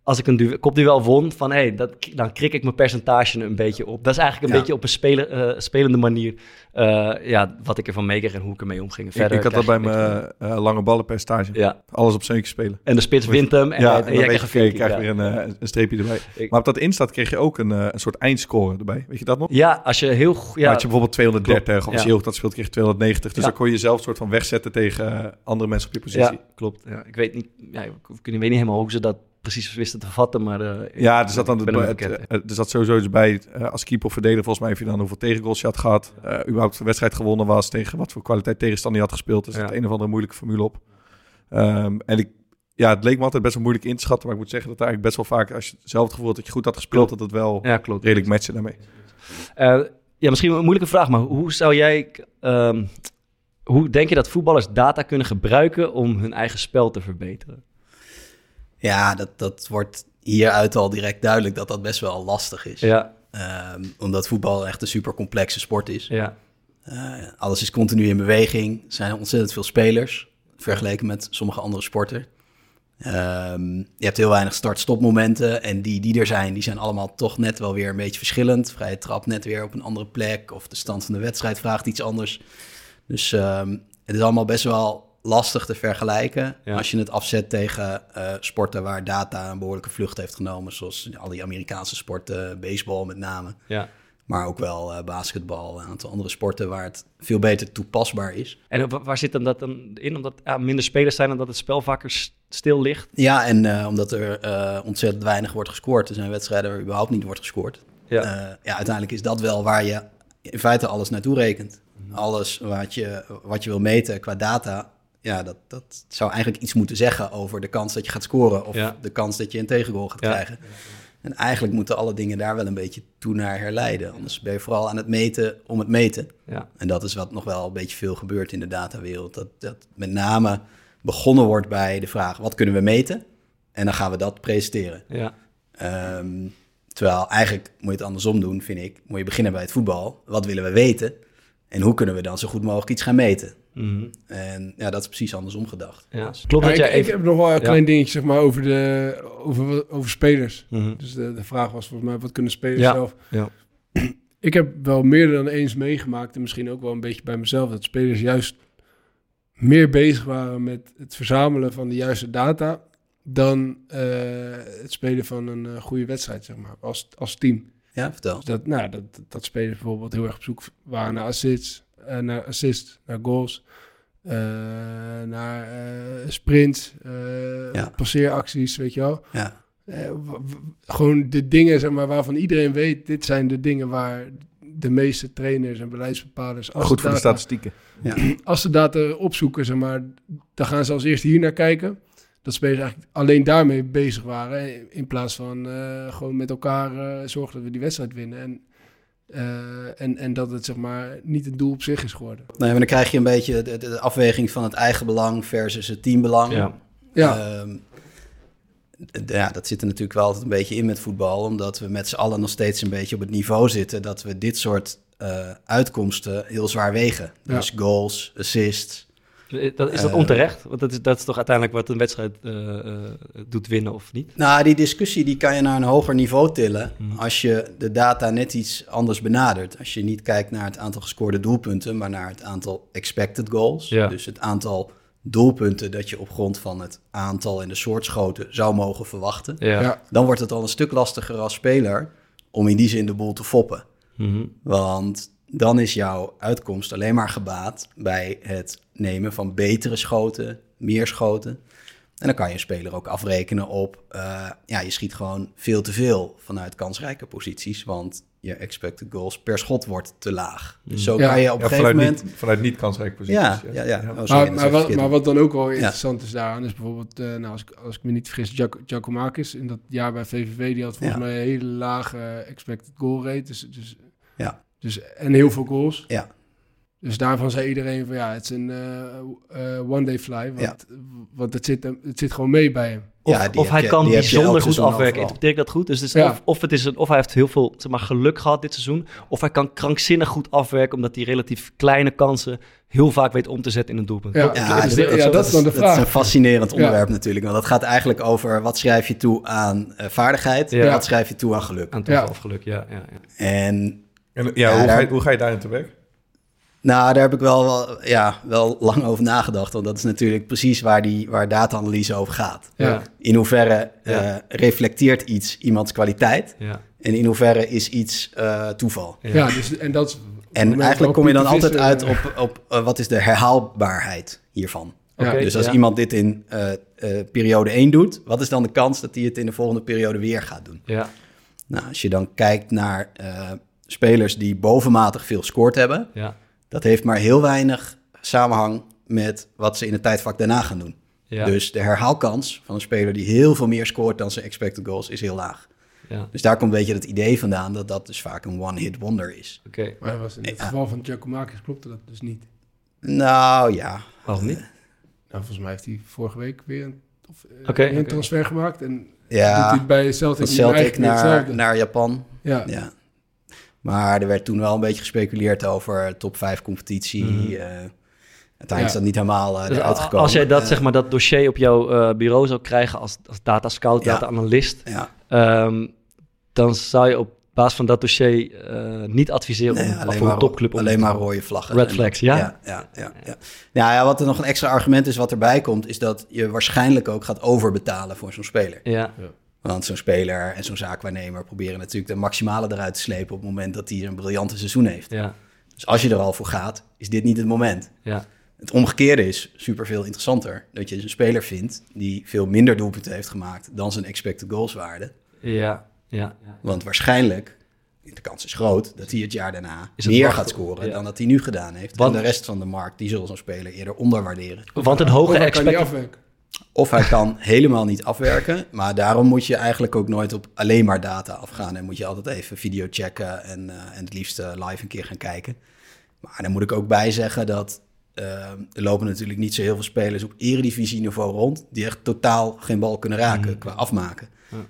als ik een du- kopduel won, van hey, dat, dan krik ik mijn percentage een beetje op. Dat is eigenlijk een Ja. beetje op een speler, eh, spelende manier eh, ja, wat ik ervan meekreeg en hoe ik ermee omging. Verder ik had dat bij mijn eh, lange ballenpercentage. meer. Ja, Alles op zeuntje spelen. en de spits wint hem en, ja, en, jij krijgt je, weer een, een streepje erbij. Ik- Maar op dat Instaat kreeg je ook een, een soort eindscore erbij. Weet je dat nog? Ja, als je heel goed... Ja, had je bijvoorbeeld 230 of als Ja. je heel goed had speelt, kreeg je 290. Dus dan kon je jezelf een soort van wegzetten tegen andere mensen op je positie. ja, klopt. Ja, ik weet niet, ja, ik, ik weet niet helemaal hoe ze dat precies wisten te vatten, maar... eh, Ja, er zat dan ben het, er zat sowieso dus bij eh, als keeper of verdediger volgens mij heb je dan hoeveel tegengoals je had gehad, eh überhaupt de wedstrijd gewonnen was, tegen wat voor kwaliteit tegenstander je had gespeeld. Dus Ja. het een of andere moeilijke formule op. Ehm, en ik, ja, het leek me altijd best wel moeilijk in te schatten. Maar ik moet zeggen dat eigenlijk best wel vaak, als je zelf het gevoel had dat je goed had gespeeld, dat het wel Ja, klopt. redelijk matchen daarmee. Ja, misschien een moeilijke vraag, maar hoe zou jij... ehm, hoe denk je dat voetballers data kunnen gebruiken om hun eigen spel te verbeteren? Ja, dat, dat wordt hieruit al direct duidelijk dat dat best wel lastig is. Ja, Ehm, omdat voetbal echt een super complexe sport is. ja, Eh, alles is continu in beweging. Er zijn ontzettend veel spelers, vergeleken met sommige andere sporten. Ehm, je hebt heel weinig start-stop-momenten. En die die er zijn, die zijn allemaal toch net wel weer een beetje verschillend. Vrije trap net weer op een andere plek. Of de stand van de wedstrijd vraagt iets anders. Dus ehm, het is allemaal best wel lastig te vergelijken. Ja. Als je het afzet tegen eh, sporten waar data een behoorlijke vlucht heeft genomen. Zoals al die Amerikaanse sporten, baseball met name. ja. Maar ook wel eh, basketbal en een aantal andere sporten waar het veel beter toepasbaar is. En wa- waar zit dan dat dan in? Omdat ja, minder spelers zijn en dat het spel vaker stil ligt? Ja, en eh, omdat er ontzettend weinig wordt gescoord. Er zijn wedstrijden waar überhaupt niet wordt gescoord. Ja. Ja. ja, uiteindelijk is dat wel waar je in feite alles naartoe rekent. Alles wat je, wat je wil meten qua data, ja, dat, dat zou eigenlijk iets moeten zeggen over de kans dat je gaat scoren of Ja. de kans dat je een tegengoal gaat Ja. krijgen. En eigenlijk moeten alle dingen daar wel een beetje toe naar herleiden. Anders ben je vooral aan het meten om het meten. Ja, En dat is wat nog wel een beetje veel gebeurt in de datawereld. Dat, dat met name begonnen wordt bij de vraag: wat kunnen we meten? En dan gaan we dat presenteren. ja, Ehm, terwijl eigenlijk moet je het andersom doen, vind ik. Moet je beginnen bij het voetbal. Wat willen we weten? En hoe kunnen we dan zo goed mogelijk iets gaan meten? Mhm. En ja, dat is precies andersom gedacht. ja. Klopt Ja, dat ik, jij ik even... heb nog wel een Ja. klein dingetje zeg maar, over, de, over, over spelers. Mhm. Dus de, de vraag was volgens mij, wat kunnen spelers Ja, zelf? ja. Ik heb wel meer dan eens meegemaakt, en misschien ook wel een beetje bij mezelf, dat spelers juist meer bezig waren met het verzamelen van de juiste data dan eh, het spelen van een eh, goede wedstrijd, zeg maar, als, als team. Ja, vertel. Dus dat, nou, dat, dat spelers bijvoorbeeld heel erg op zoek waren naar assists, eh, naar assists, naar goals, eh, naar eh, sprints, eh, Ja. passeeracties, weet je wel. Ja, Eh, w- w- gewoon de dingen zeg maar, waarvan iedereen weet, dit zijn de dingen waar de meeste trainers en beleidsbepalers... Als Goed ze voor de data- statistieken. Als ze data opzoeken, zeg maar, dan gaan ze als eerst hier naar kijken. Dat spelers eigenlijk alleen daarmee bezig waren. In plaats van eh, gewoon met elkaar eh, zorgen dat we die wedstrijd winnen. En, eh, en, en dat het zeg maar niet een doel op zich is geworden. nee, maar dan krijg je een beetje de, de afweging van het eigen belang versus het teambelang. Ja, Ja, Ehm, ja, dat zit er natuurlijk wel altijd een beetje in met voetbal, omdat we met z'n allen nog steeds een beetje op het niveau zitten dat we dit soort eh, uitkomsten heel zwaar wegen. Ja. Dus goals, assists. Dat, is dat Eh, onterecht? Want dat is, dat is toch uiteindelijk wat een wedstrijd eh, eh, doet winnen of niet? Nou, die discussie die kan je naar een hoger niveau tillen Mhm. als je de data net iets anders benadert. Als je niet kijkt naar het aantal gescoorde doelpunten, maar naar het aantal expected goals. Ja. Dus het aantal doelpunten dat je op grond van het aantal en de soort schoten zou mogen verwachten. Ja. ja. dan wordt het al een stuk lastiger als speler om in die zin de boel te foppen. Mhm. Want dan is jouw uitkomst alleen maar gebaat bij het nemen van betere schoten, meer schoten. En dan kan je een speler ook afrekenen op, eh, ja, je schiet gewoon veel te veel vanuit kansrijke posities, want je expected goals per schot wordt te laag. Dus zo Ja. kan je op Ja, een gegeven moment... niet, vanuit niet kansrijke posities. Ja, ja, ja. Oh, sorry, Maar, maar, wat, verkeerd. maar wat dan ook wel interessant is daaraan, is bijvoorbeeld, eh, nou, als, ik, als ik me niet vergis, Giac- Giacomakis in dat jaar bij VVV, die had volgens Ja. mij een hele lage expected goal rate. Dus, dus, Ja. Dus, en heel veel goals. Ja. Dus daarvan zei iedereen van ja, het is een eh, eh, one-day fly, want, Ja. want het, zit, het zit gewoon mee bij hem. Of, Ja, hij je- kan bijzonder goed afwerken. Interpreteer ik dat goed? Dus het is Ja. of, of, het is een, of hij heeft heel veel zeg maar, geluk gehad dit seizoen. Of hij kan krankzinnig goed afwerken. Omdat hij relatief kleine kansen heel vaak weet om te zetten in een doelpunt. Ja. Is- dat- is- ja, dat is dan de Dat is een fascinerend Ja. onderwerp natuurlijk. Want dat gaat eigenlijk over wat schrijf je toe aan eh, vaardigheid Ja. en wat schrijf je toe aan geluk. Aan toeval Ja. of geluk, ja. ja, ja. En En, ja, Ja, hoe, daar- ga je, hoe ga je daarin te werk? nou, daar heb ik wel, wel, ja, wel lang over nagedacht. Want dat is natuurlijk precies waar, die, waar data-analyse over gaat. Ja. In hoeverre eh, reflecteert iets iemands kwaliteit ja. en in hoeverre is iets eh, toeval. Ja, dus, en dat is... En eigenlijk kom je dan altijd uit op. op, op eh, wat is de herhaalbaarheid hiervan. Dus als ja. iemand dit in eh, eh, periode 1 doet, wat is dan de kans dat hij het in de volgende periode weer gaat doen? Ja. Nou, als je dan kijkt naar eh, spelers die bovenmatig veel gescoord hebben, Ja. dat heeft maar heel weinig samenhang met wat ze in het tijdvak daarna gaan doen. Ja. Dus de herhaalkans van een speler die heel veel meer scoort dan zijn expected goals is heel laag. Ja, Dus daar komt een beetje het idee vandaan dat dat dus vaak een one-hit wonder is. oké. Maar was in het Ja. geval van Giacomakis klopte dat dus niet. Nou ja, Waarom niet? Nou, volgens mij heeft hij vorige week weer een, of, eh, een transfer gemaakt. En doet ja hij bij Celtic, Celtic naar, naar Japan. Ja. Ja. Maar er werd toen wel een beetje gespeculeerd over top 5 competitie. Mhm. eh, uiteindelijk is dat niet helemaal uh, Dus eruit a- gekomen. als jij dat, Eh, zeg maar, dat dossier op jouw eh, bureau zou krijgen als, als data scout, Ja. data analist, Ja, ehm, dan zou je op basis van dat dossier eh, niet adviseren nee, om alleen, voor maar, een topclub om alleen maar rode vlaggen. Red En- flags, ja? Ja, ja, ja, ja. Nou ja, wat er nog een extra argument is wat erbij komt, is dat je waarschijnlijk ook gaat overbetalen voor zo'n speler. Ja, Want zo'n speler en zo'n zaakwaarnemer proberen natuurlijk de maximale eruit te slepen op het moment dat hij een briljante seizoen heeft. ja, Dus als je er al voor gaat, is dit niet het moment. ja. Het omgekeerde is super veel interessanter. Dat je dus een speler vindt die veel minder doelpunten heeft gemaakt dan zijn expected goals waarde. Ja, ja. ja. Want waarschijnlijk, de kans is groot, dat hij het jaar daarna Is het meer gaat scoren ja. dan dat hij nu gedaan heeft. Want- en de rest van de markt, die zullen zo'n speler eerder onderwaarderen. Want een hoge expected... Of hij kan helemaal niet afwerken, maar daarom moet je eigenlijk ook nooit op alleen maar data afgaan. En moet je altijd even video checken en, eh, en het liefst eh, live een keer gaan kijken. Maar dan moet ik ook bij zeggen dat eh, er lopen natuurlijk niet zo heel veel spelers op eredivisieniveau rond... die echt totaal geen bal kunnen raken qua afmaken.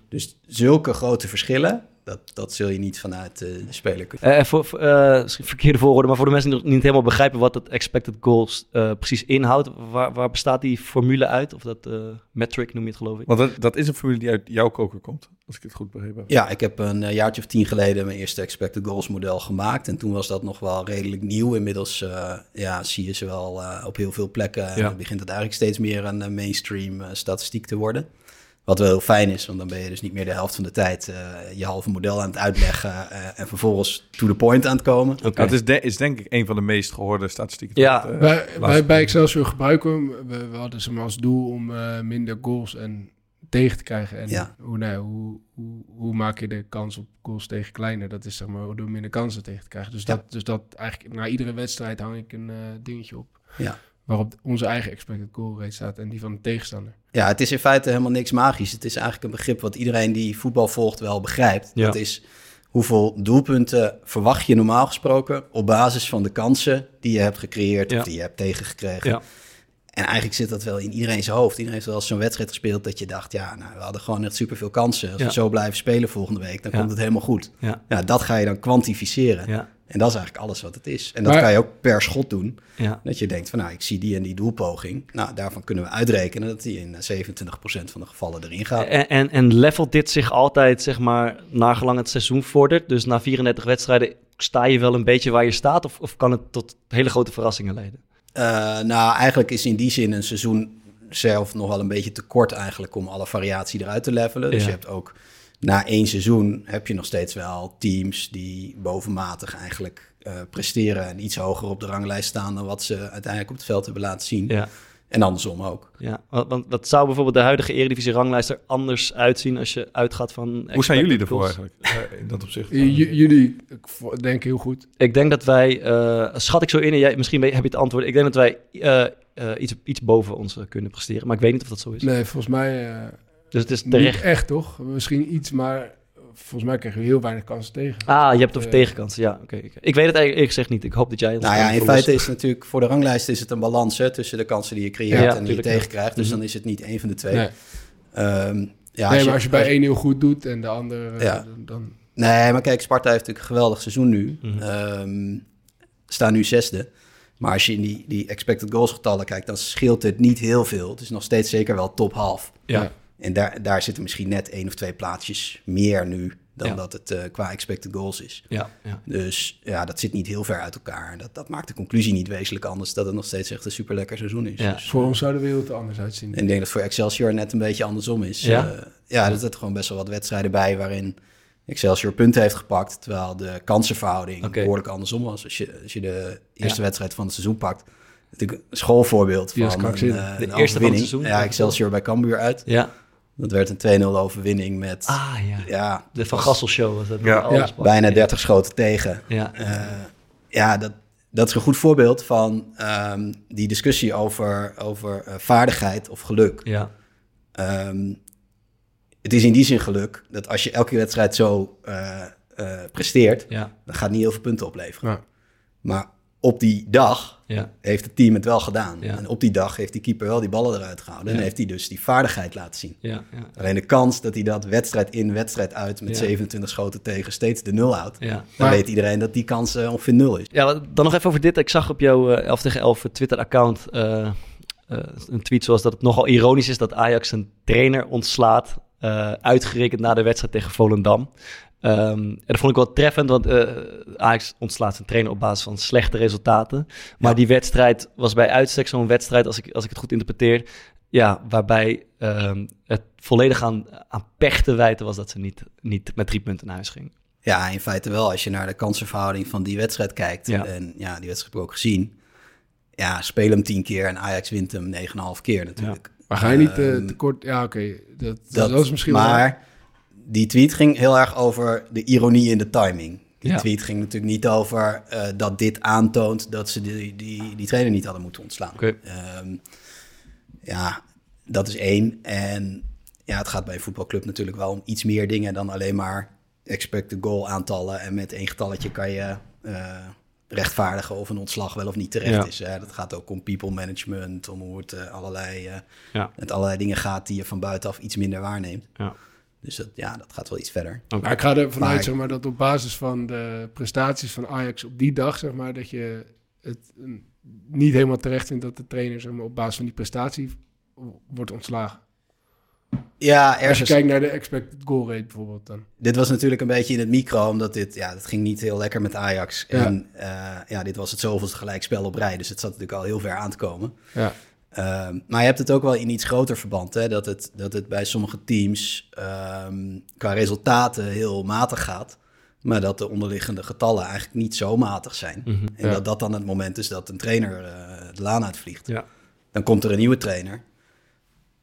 Dus zulke grote verschillen, dat, dat zul je niet vanuit eh, de speler kunnen. Eh, voor, eh, verkeerde volgorde, maar voor de mensen die nog niet helemaal begrijpen wat het expected goals eh, precies inhoudt, waar, waar bestaat die formule uit? Of dat eh, metric noem je het geloof ik? Want dat, dat is een formule die uit jouw koker komt, als ik het goed begrepen heb. Ja, ik heb een jaartje of tien geleden mijn eerste expected goals model gemaakt. En toen was dat nog wel redelijk nieuw. Inmiddels eh, ja, zie je ze wel eh, op heel veel plekken. En Ja. dan begint het eigenlijk steeds meer een mainstream statistiek te worden. Wat wel heel fijn is, want dan ben je dus niet meer de helft van de tijd eh, je halve model aan het uitleggen. eh, en vervolgens to the point aan het komen. Het is, de- is denk ik een van de meest gehoorde statistieken. Ja. Dat, eh, Wij, bij tijd. Excelsior gebruiken we hem. We, we hadden ze maar als doel om eh, minder goals en tegen te krijgen. En Ja. hoe, nou, hoe, hoe, hoe maak je de kans op goals tegen kleiner? Dat is zeg maar door minder kansen tegen te krijgen. Dus, Ja. dat, dus dat eigenlijk na iedere wedstrijd hang ik een eh, dingetje op. Ja. Waarop onze eigen expected goal rate staat en die van de tegenstander. Ja, het is in feite helemaal niks magisch. Het is eigenlijk een begrip wat iedereen die voetbal volgt wel begrijpt. Ja. Dat is hoeveel doelpunten verwacht je normaal gesproken op basis van de kansen die je hebt gecreëerd Ja. of die je hebt tegengekregen. Ja. En eigenlijk zit dat wel in iedereen zijn hoofd. Iedereen heeft wel eens zo'n wedstrijd gespeeld dat je dacht, ja, nou, we hadden gewoon echt superveel kansen. Als Ja. we zo blijven spelen volgende week, dan Ja. komt het helemaal goed. Ja, Ja, dat ga je dan kwantificeren. En dat is eigenlijk alles wat het is. En dat Maar- kan je ook per schot doen. ja. Dat je denkt van, nou, ik zie die en die doelpoging. Nou, daarvan kunnen we uitrekenen dat die in eh, 27% van de gevallen erin gaat. En, en, en levelt dit zich altijd, zeg maar, naargelang het seizoen vordert? Dus na 34 wedstrijden sta je wel een beetje waar je staat? Of, of kan het tot hele grote verrassingen leiden? Eh, nou, eigenlijk is in die zin een seizoen zelf nog wel een beetje te kort eigenlijk om alle variatie eruit te levelen. Dus Ja. je hebt ook na één seizoen heb je nog steeds wel teams die bovenmatig eigenlijk eh, presteren en iets hoger op de ranglijst staan dan wat ze uiteindelijk op het veld hebben laten zien. Ja, En andersom ook. ja. Want, wat zou bijvoorbeeld de huidige Eredivisie-ranglijst er anders uitzien als je uitgaat van... Hoe zijn jullie ervoor goals? eigenlijk? eh, in dat opzicht. Jullie, ik denk heel goed. Ik denk dat wij, eh, schat ik zo in, en jij, misschien heb je het antwoord. Ik denk dat wij eh, eh, iets, iets boven ons kunnen presteren. Maar ik weet niet of dat zo is. Nee, volgens mij eh, Dus het is niet terecht. echt toch? Misschien iets, maar volgens mij krijgen we heel weinig kansen tegen. Ah, je hebt het over Eh, tegenkansen. Ja, oké. Ik weet het eigenlijk eerlijk gezegd niet. Ik hoop dat jij ons Nou ja, in feite is het natuurlijk voor de ranglijst is het een balans hè, tussen de kansen die je creëert Ja, en die je tegenkrijgt. Dus Mhm. dan is het niet één van de twee. Nee, Ehm, ja, nee maar als je bij één heel goed doet en de ander... eh, Ja. dan- dan... Nee, maar kijk, Sparta heeft natuurlijk een geweldig seizoen nu. Ehm, staan nu zesde. Maar als je in die, die expected goals getallen kijkt, dan scheelt het niet heel veel. Het is nog steeds zeker wel top half. Ja. En daar, daar zitten misschien net één of twee plaatsjes meer nu dan Ja. dat het eh, qua expected goals is. Ja, ja. Dus ja, dat zit niet heel ver uit elkaar. Dat, dat maakt de conclusie niet wezenlijk anders dat het nog steeds echt een super lekker seizoen is. Ja. Dus, Voor ons zou de wereld er anders uitzien. en ik denk dat voor Excelsior net een beetje andersom is. Ja? Eh, ja, er zitten gewoon best wel wat wedstrijden bij waarin Excelsior punten heeft gepakt, terwijl de kansenverhouding behoorlijk andersom was. Als je, als je de eerste Ja. wedstrijd van het seizoen pakt, natuurlijk een schoolvoorbeeld van een, eh, De een eerste van het seizoen. Ja, Excelsior bij Cambuur uit. Ja. Dat werd een 2-0 overwinning met Ah, ja. ja, De Van was Gassel show was dat. Ja. Alles Ja. bijna 30 schoten tegen. Ja. Eh, ja, dat, dat is een goed voorbeeld van ehm, die discussie over, over eh, vaardigheid of geluk. Ja. Ehm, het is in die zin geluk dat als je elke wedstrijd zo eh, eh, presteert, Ja. dan gaat het niet heel veel punten opleveren. Ja. Maar op die dag Ja. heeft het team het wel gedaan. Ja. En op die dag heeft die keeper wel die ballen eruit gehouden. Ja. En heeft hij dus die vaardigheid laten zien. Ja. Ja. Alleen de kans dat hij dat wedstrijd in, wedstrijd uit met Ja. 27 schoten tegen steeds de nul houdt. Ja. Dan Maar- weet iedereen dat die kans eh, ongeveer nul is. Ja, dan nog even over dit. Ik zag op jouw eh, 11 tegen 11 Twitter-account eh, eh, een tweet zoals dat het nogal ironisch is dat Ajax een trainer ontslaat, eh, uitgerekend na de wedstrijd tegen Volendam. Ehm, en dat vond ik wel treffend, want eh, Ajax ontslaat zijn trainer op basis van slechte resultaten. Maar Ja. die wedstrijd was bij uitstek zo'n wedstrijd, als ik, als ik het goed interpreteer, ja, waarbij ehm, het volledig aan, aan pech te wijten was dat ze niet, niet met drie punten naar huis ging. Ja, in feite wel. Als je naar de kansenverhouding van die wedstrijd kijkt. Ja. En ja, die wedstrijd heb ik ook gezien. Ja, speel hem 10 keer en Ajax wint hem 9,5 keer natuurlijk. Maar ga je niet Ehm, tekort... Ja, oké. Dat, Dat, dat, is misschien wel... die tweet ging heel erg over de ironie in de timing. Die Ja. tweet ging natuurlijk niet over eh, dat dit aantoont dat ze die, die, die trainer niet hadden moeten ontslaan. Oké. Ehm, ja, dat is één. En ja, het gaat bij een voetbalclub natuurlijk wel om iets meer dingen dan alleen maar expected goal aantallen. En met één getalletje kan je eh, rechtvaardigen of een ontslag wel of niet terecht Ja. is. Hè. Dat gaat ook om people management, om hoe het eh, allerlei, Ja. met allerlei dingen gaat die je van buitenaf iets minder waarneemt. Ja. Dus dat, ja, dat gaat wel iets verder. Maar ik ga ervan Maar- uit zeg maar, dat op basis van de prestaties van Ajax op die dag, zeg maar, dat je het mm, niet helemaal terecht vindt dat de trainer zeg maar, op basis van die prestatie wordt ontslagen. Ja, Als je ergens. kijkt naar de expected goal rate bijvoorbeeld dan. Dit was natuurlijk een beetje in het micro, omdat dit, ja, dat ging niet heel lekker met Ajax. Ja. En eh, ja, dit was het zoveelste gelijkspel op rij, dus het zat natuurlijk al heel ver aan te komen. Ja. Ehm, maar je hebt het ook wel in iets groter verband, hè? Dat, het, dat het bij sommige teams ehm, qua resultaten heel matig gaat. Maar dat de onderliggende getallen eigenlijk niet zo matig zijn. Mhm. En Ja. dat dat dan het moment is dat een trainer eh, de laan uitvliegt. Ja. Dan komt er een nieuwe trainer.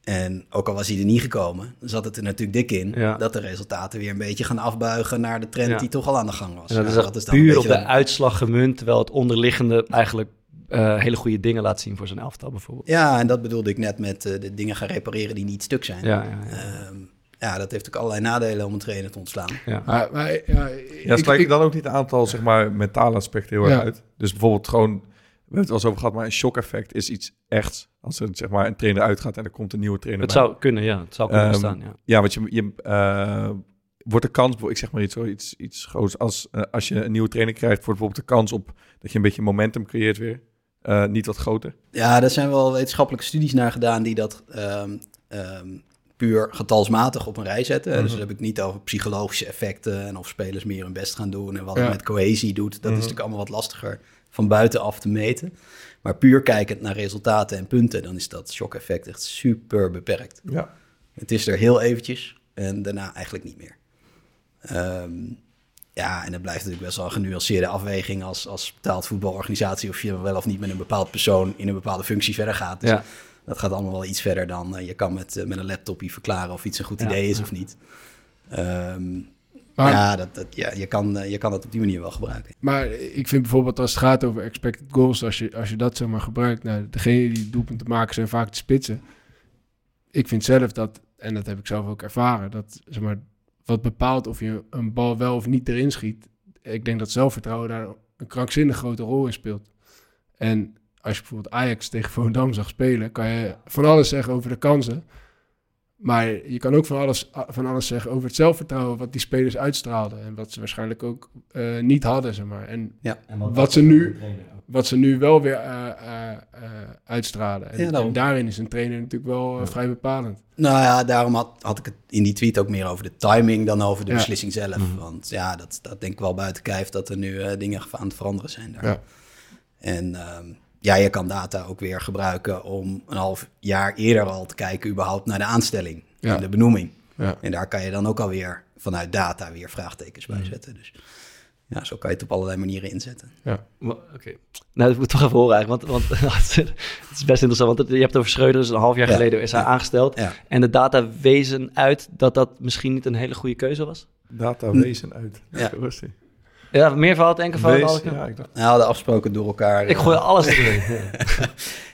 En ook al was hij er niet gekomen, dan zat het er natuurlijk dik in... Ja. dat de resultaten weer een beetje gaan afbuigen naar de trend Ja. die toch al aan de gang was. En dat Ja, is echt dan een puur op de uitslag gemunt, terwijl het onderliggende eigenlijk eh, hele goede dingen laat zien voor zijn elftal bijvoorbeeld. Ja, en dat bedoelde ik net met eh, de dingen gaan repareren die niet stuk zijn. Ja, ja, ja. Ehm, ja, dat heeft ook allerlei nadelen om een trainer te ontslaan. ja. Maar, maar, ja, Ja, ik- dan ook niet een aantal zeg maar, mentale aspecten heel erg Ja. uit? Dus bijvoorbeeld gewoon, we hebben het wel eens over gehad, maar een shock-effect is iets echts. Als er zeg maar, een trainer uitgaat en er komt een nieuwe trainer Het bij. zou kunnen, ja. Het zou kunnen Ehm, bestaan, ja. Ja, want je, je eh, wordt de kans, ik zeg maar iets, hoor, iets, iets groots, als, als je een nieuwe trainer krijgt, wordt bijvoorbeeld de kans op dat je een beetje momentum creëert weer, eh, niet wat groter. Ja, er zijn wel wetenschappelijke studies naar gedaan die dat ehm, ehm, puur getalsmatig op een rij zetten. Dus dan heb ik niet over psychologische effecten en of spelers meer hun best gaan doen en wat Ja. het met cohesie doet. Dat is natuurlijk allemaal wat lastiger van buitenaf te meten. Maar puur kijkend naar resultaten en punten, dan is dat shock-effect echt super beperkt. Ja. Het is er heel eventjes en daarna eigenlijk niet meer. Ehm, ja, en het blijft natuurlijk best wel een genuanceerde afweging als, als betaald voetbalorganisatie of je wel of niet met een bepaald persoon in een bepaalde functie verder gaat. Dus Ja. dat gaat allemaal wel iets verder dan eh, je kan met, eh, met een laptopje verklaren of iets een goed Ja, idee is ja. of niet. Ehm, Maar- ja, dat, dat, ja je, kan, eh, je kan het op die manier wel gebruiken. Maar ik vind bijvoorbeeld als het gaat over expected goals, als je, als je dat zeg maar gebruikt, nou, degene die doelpunten maken zijn vaak de spitsen. Ik vind zelf dat, en dat heb ik zelf ook ervaren, dat zeg maar, wat bepaalt of je een bal wel of niet erin schiet. Ik denk dat zelfvertrouwen daar een krankzinnig grote rol in speelt. En als je bijvoorbeeld Ajax tegen Volendam zag spelen, kan je van alles zeggen over de kansen. Maar je kan ook van alles, van alles zeggen over het zelfvertrouwen wat die spelers uitstraalden. En wat ze waarschijnlijk ook eh, niet hadden, zeg maar. En wat ze nu, wat ze nu wel weer eh, eh, eh, uitstralen. En, Ja, en daarin is een trainer natuurlijk wel vrij bepalend. Nou ja, daarom had, had ik het in die tweet ook meer over de timing dan over de Ja. beslissing zelf. Want ja, dat, dat denk ik wel buiten kijf dat er nu dingen aan het veranderen zijn daar. Ja. En ehm, ja, je kan data ook weer gebruiken om een half jaar eerder al te kijken überhaupt naar de aanstelling en de benoeming. Ja. En daar kan je dan ook alweer vanuit data weer vraagtekens bij zetten. Dus ja, zo kan je het op allerlei manieren inzetten. Maar- Oké. Nou, dat moet ik toch even horen eigenlijk, want, want het is best interessant. Want het- je hebt over Schreuder, dus een half jaar Ja. geleden is hij Ja. aangesteld. Ja. En de data wezen uit dat dat misschien niet een hele goede keuze was. Data wezen uit. Ja. Rustig. Ja, meervoud, enkelvoud, Wees- alle kanten. ja, ik dacht, Nou, de afsproken door elkaar. Ik eh, gooi alles erin.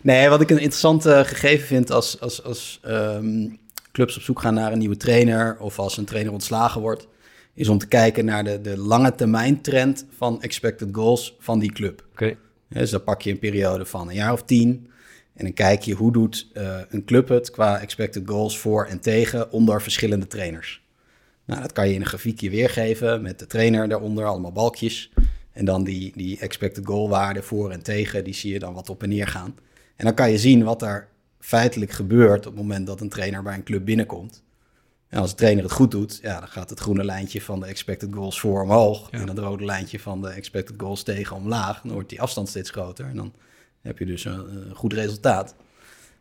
Nee, wat ik een interessant eh, gegeven vind als, als, als ehm, clubs op zoek gaan naar een nieuwe trainer of als een trainer ontslagen wordt, is om te kijken naar de, de lange termijn trend van expected goals van die club. Oké. Ja, dus dan pak je een periode van een jaar of tien en dan kijk je hoe doet eh, een club het qua expected goals voor en tegen onder verschillende trainers. Nou, dat kan je in een grafiekje weergeven met de trainer daaronder, allemaal balkjes. En dan die, die expected goal waarde voor en tegen, die zie je dan wat op en neer gaan. En dan kan je zien wat er feitelijk gebeurt op het moment dat een trainer bij een club binnenkomt. En als de trainer het goed doet, ja, dan gaat het groene lijntje van de expected goals voor omhoog. En het rode lijntje van de expected goals tegen omlaag. Dan wordt die afstand steeds groter. En dan heb je dus een, een goed resultaat.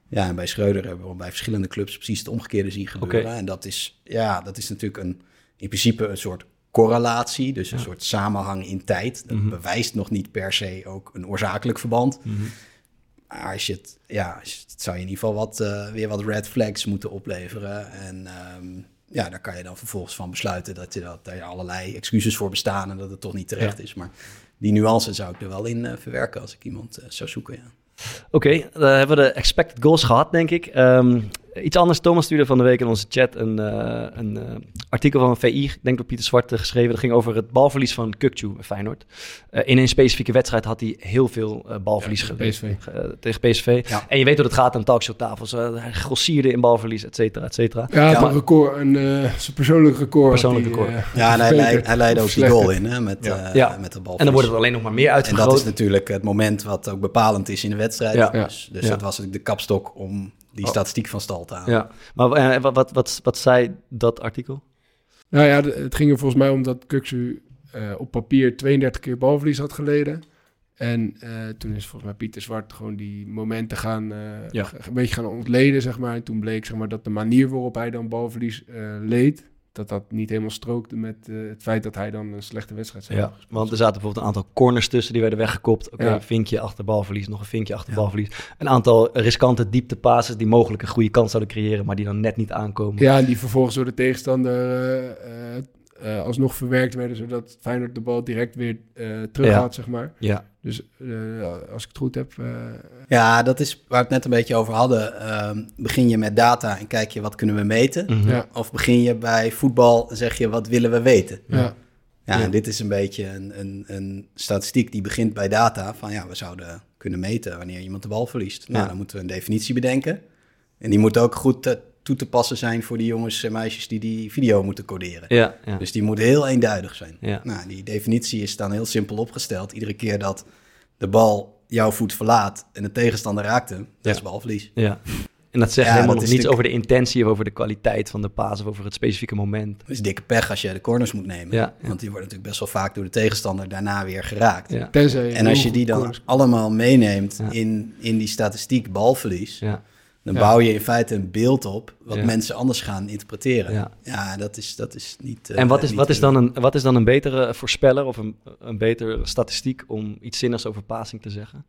Ja, en bij Schreuder hebben we bij verschillende clubs precies het omgekeerde zien gebeuren. En dat is, ja, dat is natuurlijk een, in principe een soort correlatie, dus een soort samenhang in tijd. Dat bewijst nog niet per se ook een oorzakelijk verband. Maar als je het, ja, het zou je in ieder geval wat, eh, weer wat red flags moeten opleveren. En ehm, ja, daar kan je dan vervolgens van besluiten dat, je, dat er allerlei excuses voor bestaan en dat het toch niet terecht is. Maar die nuance zou ik er wel in eh, verwerken als ik iemand eh, zou zoeken. Ja. Oké, dan hebben we de expected goals gehad, denk ik. Ehm, iets anders, Thomas stuurde van de week in onze chat een, eh, een eh, artikel van VI, ik denk door Pieter Zwart eh, geschreven. Dat ging over het balverlies van Kukcu bij Feyenoord. Eh, in een specifieke wedstrijd had hij heel veel eh, balverlies Ja, tegen geleden. PSV. Eh, tegen PSV. Ja. En je weet hoe het gaat aan talkshowtafels. Uh, hij grossierde in balverlies, et cetera, et cetera. Ja, een record, een eh, zijn persoonlijk record. Persoonlijk record. eh, Ja, en hij, verbeterd. leid, hij leidde ook die goal in hè, met, Ja. eh, Ja. met de bal. En dan wordt het alleen nog maar meer En uitgegroot. dat is natuurlijk het moment wat ook bepalend is in de wedstrijd. Ja. Dus, dus Ja. dat was natuurlijk de kapstok om die Oh. statistiek van stal te halen. Ja, maar eh, wat, wat, wat, wat zei dat artikel? Nou ja, het ging er volgens mij om dat Kuksu eh, op papier 32 keer balverlies had geleden. En eh, toen is volgens mij Pieter Zwart gewoon die momenten gaan, eh, Ja. een beetje gaan ontleden, zeg maar. En toen bleek zeg maar, dat de manier waarop hij dan balverlies eh, leed, dat dat niet helemaal strookte met eh, het feit dat hij dan een slechte wedstrijd zou Ja, hebben gespeeld. want er zaten bijvoorbeeld een aantal corners tussen die werden weggekopt. Oké, Ja. een vinkje achter balverlies, nog een vinkje achter Ja. balverlies. Een aantal riskante dieptepasses die mogelijk een goede kans zouden creëren, maar die dan net niet aankomen. Ja, en die vervolgens door de tegenstander eh, eh, alsnog verwerkt werden, zodat Feyenoord de bal direct weer eh terug Ja. had, zeg maar. Ja, Dus eh, als ik het goed heb... eh, Ja, dat is waar we het net een beetje over hadden. Ehm, begin je met data en kijk je wat kunnen we meten? Mhm. ja, Of begin je bij voetbal en zeg je wat willen we weten? ja. Ja, Ja. en dit is een beetje een, een, een statistiek die begint bij data. Van ja, we zouden kunnen meten wanneer iemand de bal verliest. Nou, Ja. dan moeten we een definitie bedenken. En die moet ook goed toe te passen zijn voor die jongens en meisjes die die video moeten coderen. ja, ja. Dus die moet heel eenduidig zijn. Ja. Nou, die definitie is dan heel simpel opgesteld. Iedere keer dat de bal jouw voet verlaat en de tegenstander raakt hem, dat Ja. is balverlies. ja. En dat zegt Ja, helemaal dat nog is niets over de intentie of over de kwaliteit van de paas of over het specifieke moment. Het is dikke pech als je de corners moet nemen. Ja, ja. Want die worden natuurlijk best wel vaak door de tegenstander daarna weer geraakt. En als je die dan corners- allemaal meeneemt Ja. in, in die statistiek balverlies, ja, dan Ja. bouw je in feite een beeld op wat Ja. mensen anders gaan interpreteren. Ja. Ja, dat, is, dat is niet. eh, En wat is, wat, is dan een, wat is dan een betere voorspeller of een, een betere statistiek om iets zinnigs over passing te zeggen?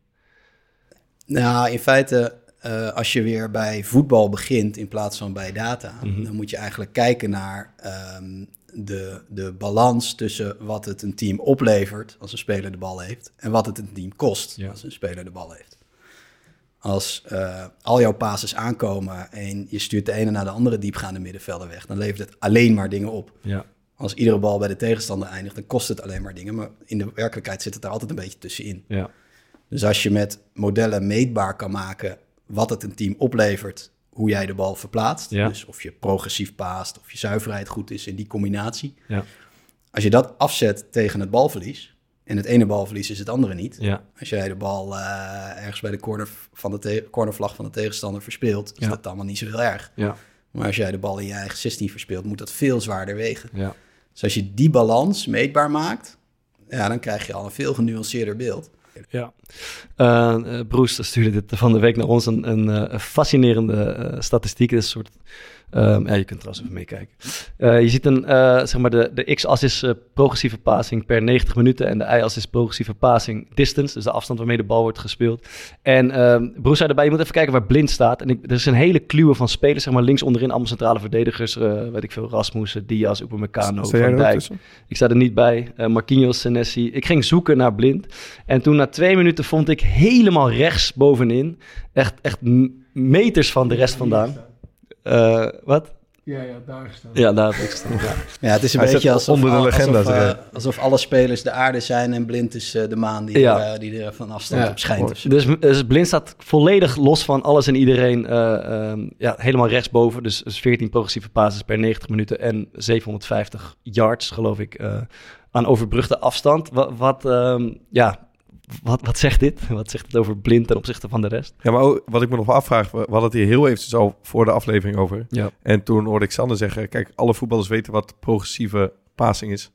Nou, in feite, eh, als je weer bij voetbal begint in plaats van bij data, Mhm. dan moet je eigenlijk kijken naar ehm, de, de balans tussen wat het een team oplevert als een speler de bal heeft en wat het een team kost als een speler de bal heeft. Als eh, al jouw passes aankomen en je stuurt de ene naar de andere diepgaande middenvelder weg, dan levert het alleen maar dingen op. Ja, Als iedere bal bij de tegenstander eindigt, dan kost het alleen maar dingen. Maar in de werkelijkheid zit het er altijd een beetje tussenin. ja, Dus als je met modellen meetbaar kan maken wat het een team oplevert, hoe jij de bal verplaatst. Ja. Dus of je progressief paast, of je zuiverheid goed is in die combinatie. ja, Als je dat afzet tegen het balverlies, en het ene balverlies is het andere niet. ja, Als jij de bal eh, ergens bij de corner van de cornervlag van de tegenstander verspeelt, is Ja. dat allemaal niet zo heel erg. ja, Maar als jij de bal in je eigen 16 verspeelt, moet dat veel zwaarder wegen. ja. Dus als je die balans meetbaar maakt, ja, dan krijg je al een veel genuanceerder beeld. Ja. Eh, Bruce stuurde dit van de week naar ons een, een fascinerende statistiek. Het is een soort Ehm, ja, je kunt trouwens even meekijken. Eh, je ziet een, eh, zeg maar de, de x-as is eh, progressieve passing per 90 minuten en de y-as is progressieve passing distance, dus de afstand waarmee de bal wordt gespeeld. En Broes zei erbij, je moet even kijken waar Blind staat. En ik, er is een hele kluwe van spelers, zeg maar links onderin, allemaal centrale verdedigers, weet ik veel, Rasmussen, Diaz, Upamecano, Van Dijk. Ik sta er niet bij. Marquinhos, Senesi. Ik ging zoeken naar Blind. En toen na twee minuten vond ik helemaal rechts bovenin, echt, echt meters van de rest vandaan. Eh, wat? Ja, ja, daar gestaan. Ja, daar heb ik gestaan. Ja. Ja, het is een Hij beetje alsof, onder de alsof, eh, alsof alle spelers de aarde zijn en blind is eh, de maan die, Ja. er, eh, die er van afstand Ja, op schijnt. Dus, dus Blind staat volledig los van alles en iedereen. eh, ehm, ja, helemaal rechtsboven. Dus, dus 14 progressieve passes per 90 minuten en 750 yards, geloof ik, eh, aan overbrugde afstand. Wat, wat, ehm, ja, wat, wat zegt dit? Wat zegt het over Blind ten opzichte van de rest? Ja, maar ook, wat ik me nog wel afvraag, we hadden het hier heel even zo voor de aflevering over. Ja. En toen hoorde ik Sander zeggen, kijk, alle voetballers weten wat progressieve passing is.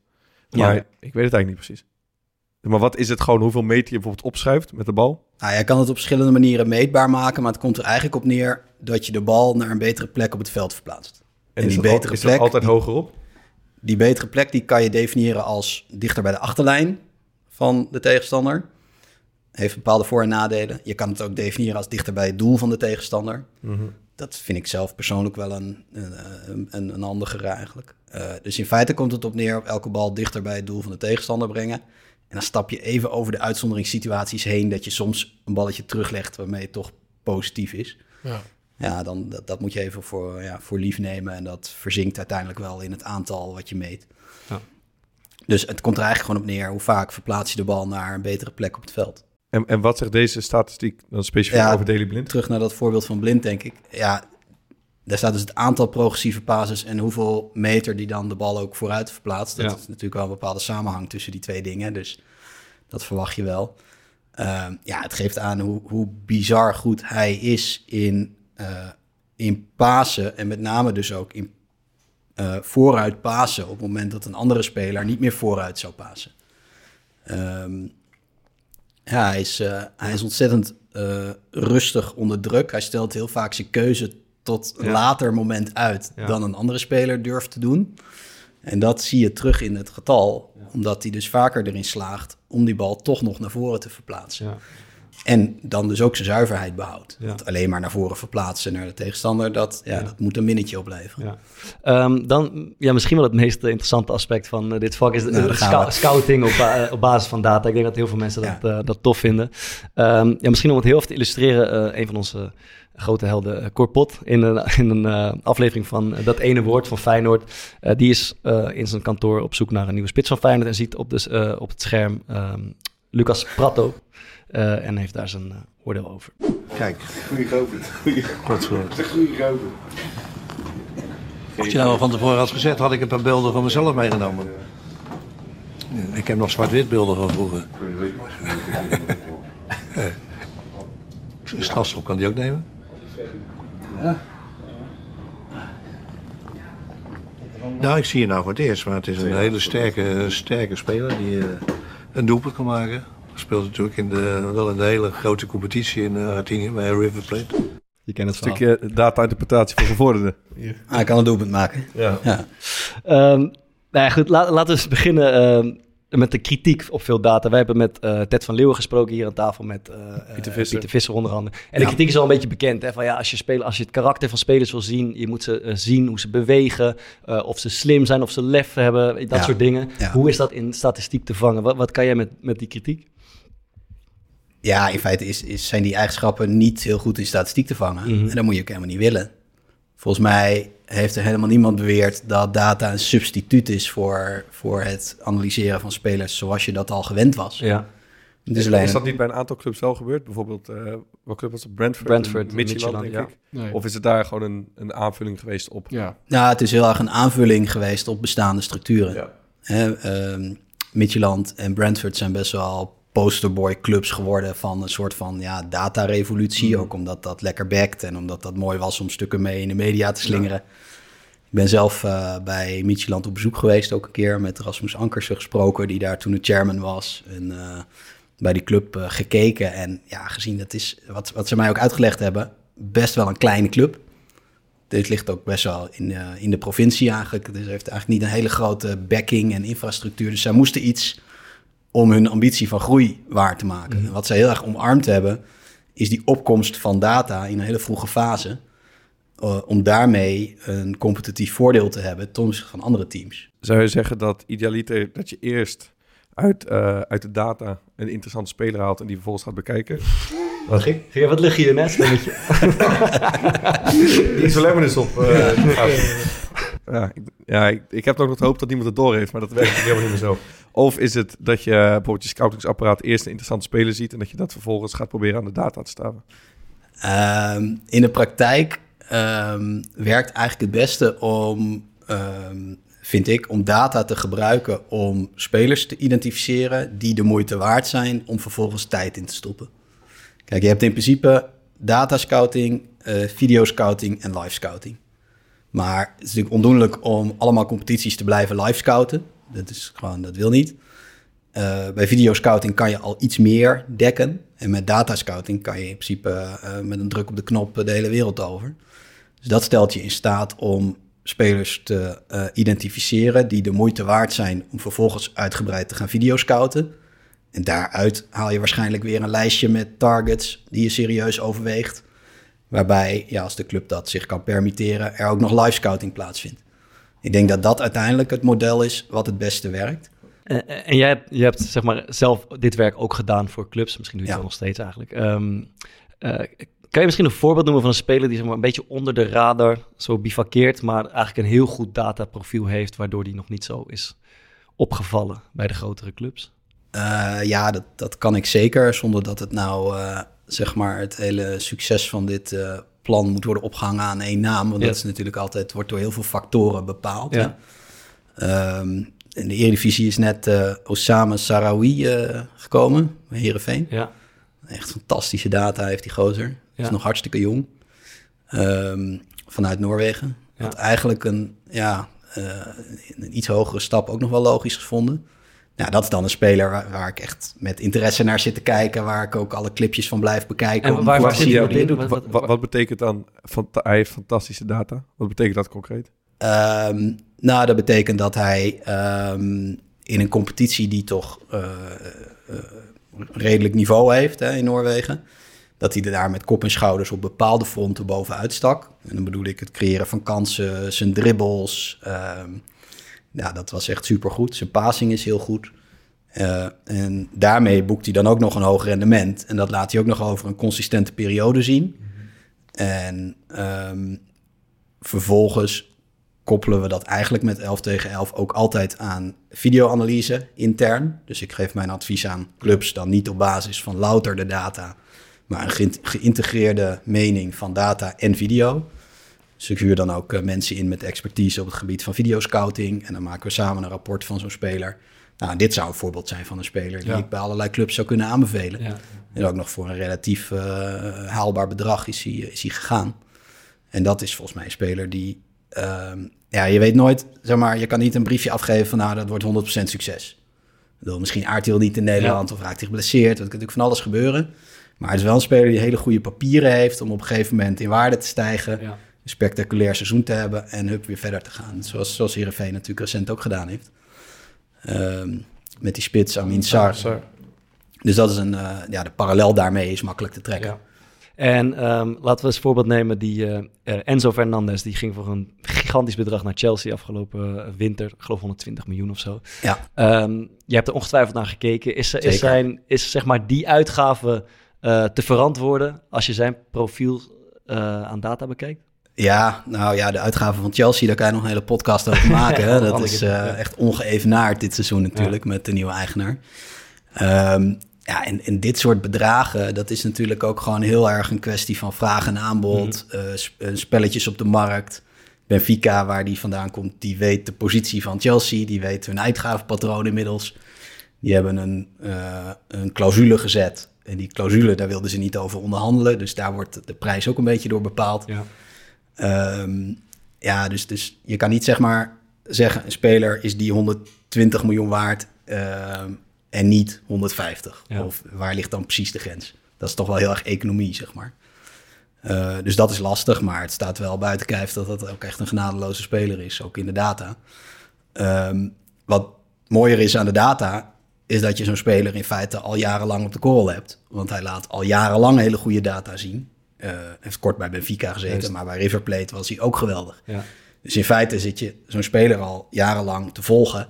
Ja. Maar ik weet het eigenlijk niet precies. Maar wat is het gewoon, hoeveel meter je bijvoorbeeld opschuift met de bal? Nou, je kan het op verschillende manieren meetbaar maken, maar het komt er eigenlijk op neer dat je de bal naar een betere plek op het veld verplaatst. En, is die al- betere is plek, altijd die, hoger op? die betere plek die kan je definiëren als dichter bij de achterlijn van de tegenstander. Heeft bepaalde voor- en nadelen. Je kan het ook definiëren als dichter bij het doel van de tegenstander. Dat vind ik zelf persoonlijk wel een, een, een, een handigere eigenlijk. Eh, dus in feite komt het op neer op elke bal dichter bij het doel van de tegenstander brengen. En dan stap je even over de uitzonderingssituaties heen... dat je soms een balletje teruglegt waarmee het toch positief is. Ja. Ja, dan, dat, dat moet je even voor, ja, voor lief nemen. En dat verzinkt uiteindelijk wel in het aantal wat je meet. Ja. Dus het komt er eigenlijk gewoon op neer... hoe vaak verplaats je de bal naar een betere plek op het veld. En, en wat zegt deze statistiek dan specifiek Ja, over Daily Blind? Terug naar dat voorbeeld van Blind, denk ik. Ja, daar staat dus het aantal progressieve passes en hoeveel meter die dan de bal ook vooruit verplaatst. Dat Ja. is natuurlijk wel een bepaalde samenhang tussen die twee dingen. Dus dat verwacht je wel. Ehm, ja, het geeft aan hoe, hoe bizar goed hij is in, eh, in pasen. En met name dus ook in eh, vooruit pasen. Op het moment dat een andere speler niet meer vooruit zou pasen. Ehm, ja, hij is, eh, hij is ontzettend eh, rustig onder druk. Hij stelt heel vaak zijn keuze tot een Ja. later moment uit Ja. dan een andere speler durft te doen. En dat zie je terug in het getal, omdat hij dus vaker erin slaagt om die bal toch nog naar voren te verplaatsen. En dan dus ook zijn zuiverheid behoudt. Ja. Want alleen maar naar voren verplaatsen naar de tegenstander, dat, ja, Ja. dat moet een minnetje opleveren. Ja. Ehm, dan, ja, misschien wel het meest interessante aspect van eh, dit vak is de, Nou, de scouting op, eh, op basis van data. Ik denk dat heel veel mensen dat, eh, dat tof vinden. Ehm, ja, misschien om het heel even te illustreren, een van onze grote helden, Corpot, in een, in een aflevering van Dat Ene Woord van Feyenoord. die is in zijn kantoor op zoek naar een nieuwe spits van Feyenoord en ziet op, de, s- eh, op het scherm ehm, Lucas Prato eh, en heeft daar zijn eh, oordeel over. Kijk. Goeie gozer. Wat voor... De goede gozer. Als je nou al van tevoren had gezegd, had ik een paar beelden van mezelf meegenomen. Ik heb nog zwart-wit beelden van vroeger. Een strafschop kan die ook nemen. Nou, ik zie je nou voor het eerst, maar het is een hele sterke, sterke speler die eh, een doelpunt kan maken. Speelt natuurlijk in de, wel in de hele grote competitie in eh, Argentinië bij River Plate. Je kent het Een stukje data-interpretatie voor gevorderden. Ah, hij kan een doelpunt maken. Ja. Ja. Ehm, nou ja, goed, la- laten we eens beginnen ehm, met de kritiek op veel data. Wij hebben met eh, Ted van Leeuwen gesproken hier aan tafel met eh, Pieter eh, Visser. Pieter Visser onder andere. En de kritiek is al een beetje bekend. Hè, van ja, als, je spelen, als je het karakter van spelers wil zien, je moet ze zien hoe ze bewegen, eh, of ze slim zijn, of ze lef hebben, dat Ja. soort dingen. Ja. Hoe is dat in statistiek te vangen? Wat, wat kan jij met, met die kritiek? Ja, in feite is, is, zijn die eigenschappen niet heel goed in statistiek te vangen. Mhm. En dat moet je ook helemaal niet willen. Volgens mij heeft er helemaal niemand beweerd dat data een substituut is voor, voor het analyseren van spelers zoals je dat al gewend was. Ja, Dus Is, alleen, is dat niet bij een aantal clubs wel gebeurd? Bijvoorbeeld, eh welke club was het? Brentford? Brentford, Midtjylland, denk ja. ik. Nee. Of is het daar gewoon een, een aanvulling geweest op? Ja. nou, het is heel erg een aanvulling geweest op bestaande structuren. Ja. Hè, ehm, Midtjylland en Brentford zijn best wel posterboy clubs geworden van een soort van ja, datarevolutie. Ook omdat dat lekker backt en omdat dat mooi was om stukken mee in de media te slingeren. Ik ben zelf eh, bij Midtjylland op bezoek geweest ook een keer met Rasmus Ankersen gesproken, die daar toen de chairman was. En eh, bij die club eh, gekeken en ja, gezien dat is, wat, wat ze mij ook uitgelegd hebben, best wel een kleine club. dit ligt ook best wel in, in de provincie eigenlijk. Dus heeft eigenlijk niet een hele grote backing en infrastructuur. Dus zij moesten iets om hun ambitie van groei waar te maken. En wat zij heel erg omarmd hebben, is die opkomst van data in een hele vroege fase. Uh, om daarmee een competitief voordeel te hebben ten opzichte van andere teams. Zou je zeggen dat idealiter dat je eerst uit, uh, uit de data een interessante speler haalt en die vervolgens gaat bekijken? Wat, ging, ging, wat lig je net? Die is op. Uh, ja, ik, ja ik, ik, heb ook nog de hoop dat niemand het door heeft, maar dat werkt helemaal niet meer zo. Of is het dat je bijvoorbeeld je scoutingsapparaat eerst een interessante speler ziet en dat je dat vervolgens gaat proberen aan de data te staven? Um, in de praktijk um, werkt eigenlijk het beste om, um, vind ik, om data te gebruiken om spelers te identificeren die de moeite waard zijn om vervolgens tijd in te stoppen. Kijk, je hebt in principe data scouting, uh, video scouting en live scouting. Maar het is natuurlijk ondoenlijk om allemaal competities te blijven live scouten. Dat is gewoon, dat wil niet. Uh, bij video scouting kan je al iets meer dekken. En met data scouting kan je in principe uh, met een druk op de knop de hele wereld over. Dus dat stelt je in staat om spelers te uh, identificeren die de moeite waard zijn om vervolgens uitgebreid te gaan videoscouten. En daaruit haal je waarschijnlijk weer een lijstje met targets die je serieus overweegt. Waarbij, ja, als de club dat zich kan permitteren, er ook nog live scouting plaatsvindt. Ik denk dat dat uiteindelijk het model is wat het beste werkt. En, en jij hebt, je hebt zeg maar, zelf dit werk ook gedaan voor clubs. Misschien doe je ja. wel nog steeds eigenlijk. Um, uh, kan je misschien een voorbeeld noemen van een speler die zeg maar, een beetje onder de radar zo bivakkeert, maar eigenlijk een heel goed dataprofiel heeft, waardoor die nog niet zo is opgevallen bij de grotere clubs? Uh, ja, dat, dat kan ik zeker, zonder dat het nou uh, zeg maar het hele succes van dit uh, plan moet worden opgehangen aan één naam. Want ja. dat is natuurlijk altijd, wordt door heel veel factoren bepaald. Ja. Um, in de Eredivisie is net Osama Sarawi gekomen, bij Heerenveen. Ja. Echt fantastische data heeft die gozer. Ja. Is nog hartstikke jong. Um, vanuit Noorwegen. Had eigenlijk een, ja, een iets hogere stap ook nog wel logisch gevonden. Nou, dat is dan een speler waar, waar, ik echt met interesse naar zit te kijken. Waar ik ook alle clipjes van blijf bekijken. En waar, waar zit hij in? Wat, wat, wat, wat, betekent dan, van, hij heeft fantastische data. Wat betekent dat concreet? Um, nou, dat betekent dat hij um, in een competitie die toch uh, uh, redelijk niveau heeft hè, in Noorwegen dat hij er daar met kop en schouders op bepaalde fronten bovenuit stak. En dan bedoel ik het creëren van kansen, zijn dribbles. Uh, ja, dat was echt supergoed. Zijn passing is heel goed. Uh, en daarmee boekt hij dan ook nog een hoog rendement. En dat laat hij ook nog over een consistente periode zien. En um, vervolgens koppelen we dat eigenlijk met 11 tegen 11 ook altijd aan videoanalyse intern. Dus ik geef mijn advies aan clubs dan niet op basis van louter de data maar een ge geïntegreerde mening van data en video. Dus ik huur dan ook uh, mensen in met expertise op het gebied van videoscouting. En dan maken we samen een rapport van zo'n speler. Nou, dit zou een voorbeeld zijn van een speler die ja. ik bij allerlei clubs zou kunnen aanbevelen. Ja. En ook nog voor een relatief uh, haalbaar bedrag is hij, is hij gegaan. En dat is volgens mij een speler die... Uh, ja, je weet nooit, zeg maar, je kan niet een briefje afgeven van... nou, dat wordt 100% succes. Bedoel, misschien aardt hij wel niet in Nederland ja. of raakt hij geblesseerd. Dat kan natuurlijk van alles gebeuren. Maar het is wel een speler die hele goede papieren heeft om op een gegeven moment in waarde te stijgen. Ja. Een spectaculair seizoen te hebben en hup weer verder te gaan. Zoals, zoals Heerenveen natuurlijk recent ook gedaan heeft. Um, met die spits Amin Sar. Dus dat is een, uh, ja, de parallel daarmee is makkelijk te trekken. Ja. En um, laten we eens voorbeeld nemen die uh, uh, Enzo Fernandez, die ging voor een gigantisch bedrag naar Chelsea afgelopen winter, ik geloof 120 miljoen of zo. Ja. Um, je hebt er ongetwijfeld naar gekeken. Is, is, zijn, is zeg maar die uitgave uh, te verantwoorden als je zijn profiel aan data bekijkt? Ja, nou ja, de uitgaven van Chelsea, daar kan je nog een hele podcast over maken. ja, dat is uh, echt ongeëvenaard dit seizoen natuurlijk ja. met de nieuwe eigenaar. Um, ja, en, en dit soort bedragen, dat is natuurlijk ook gewoon heel erg een kwestie van vraag en aanbod. Mm. Uh, spelletjes op de markt. Benfica, waar die vandaan komt, die weet de positie van Chelsea. Die weet hun uitgavenpatroon inmiddels. Die hebben een, een clausule gezet en die clausule, daar wilden ze niet over onderhandelen. Dus daar wordt de prijs ook een beetje door bepaald. Ja, um, ja dus, dus je kan niet zeg maar zeggen... een speler is die 120 miljoen waard uh, en niet 150. Ja. Of waar ligt dan precies de grens? Dat is toch wel heel erg economie, zeg maar. Uh, dus dat is lastig, maar het staat wel buiten kijf dat dat ook echt een genadeloze speler is, ook in de data. Um, wat mooier is aan de data, is dat je zo'n speler in feite al jarenlang op de korrel hebt. Want hij laat al jarenlang hele goede data zien. Uh, heeft kort bij Benfica gezeten, maar bij River Plate was hij ook geweldig. Ja. Dus in feite zit je zo'n speler al jarenlang te volgen,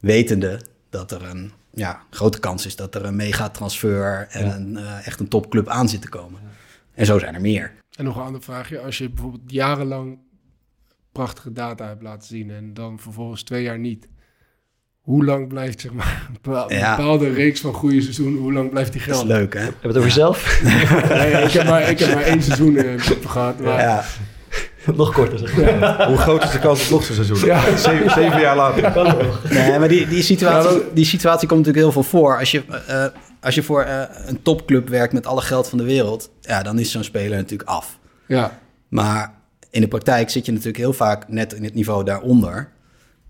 wetende dat er een ja, grote kans is dat er een megatransfer en een, uh, echt een topclub aan zit te komen. En zo zijn er meer. En nog een andere vraagje. Als je bijvoorbeeld jarenlang prachtige data hebt laten zien en dan vervolgens twee jaar niet. Hoe lang blijft zeg maar, een bepaalde reeks van goede seizoenen, hoe lang blijft die geld? Dat is leuk, hè? Heb je het over jezelf? nee, ik heb maar, ik heb maar één seizoen uh, gehad. Maar... Ja. nog korter, zeg Hoe groot is de kans op nog zo'n seizoen? Ja. Zeven, zeven, jaar later. Nee, maar die, die, situatie, die situatie komt natuurlijk heel veel voor. Als je, uh, als je voor uh, een topclub werkt met alle geld van de wereld... ja, dan is zo'n speler natuurlijk af. Ja. Maar in de praktijk zit je natuurlijk heel vaak net in het niveau daaronder.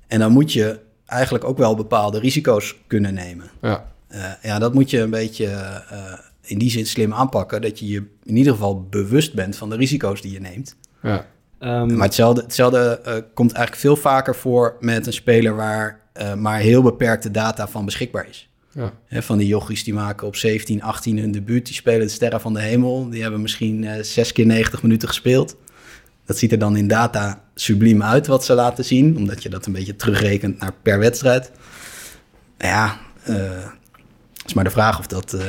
En dan moet je eigenlijk ook wel bepaalde risico's kunnen nemen. Ja, uh, ja dat moet je een beetje uh, in die zin slim aanpakken. Dat je je in ieder geval bewust bent van de risico's die je neemt. Ja. Um, maar hetzelfde, hetzelfde uh, komt eigenlijk veel vaker voor met een speler waar maar heel beperkte data van beschikbaar is. Ja. He, van die jochies die maken op 17, 18 hun debuut. Die spelen de sterren van de hemel. Die hebben misschien zes keer 90 minuten gespeeld. Dat ziet er dan in data subliem uit wat ze laten zien, omdat je dat een beetje terugrekent naar per wedstrijd. Ja, uh, is maar de vraag of dat uh,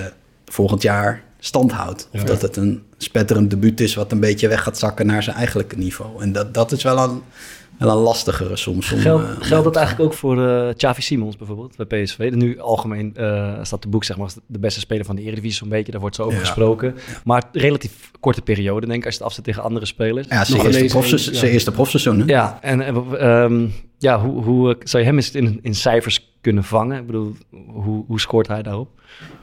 volgend jaar stand houdt. Of dat het een spetterend debuut is wat een beetje weg gaat zakken naar zijn eigenlijke niveau. En dat, dat is wel een wel een lastigere soms. Om, Geld, uh, geldt dat eigenlijk ook voor uh, Xavi Simons bijvoorbeeld bij PSV? Nu algemeen uh, staat de boek zeg maar de beste speler van de Eredivisie zo'n beetje. Daar wordt zo over ja. gesproken. Maar relatief korte periode denk ik als je het afzet tegen andere spelers. Ja, zijn eerste, profseizoen, ja. eerste profseizoen. Ja, en um, ja, hoe, hoe zou je hem eens in, in cijfers kunnen vangen? Ik bedoel, hoe, hoe scoort hij daarop?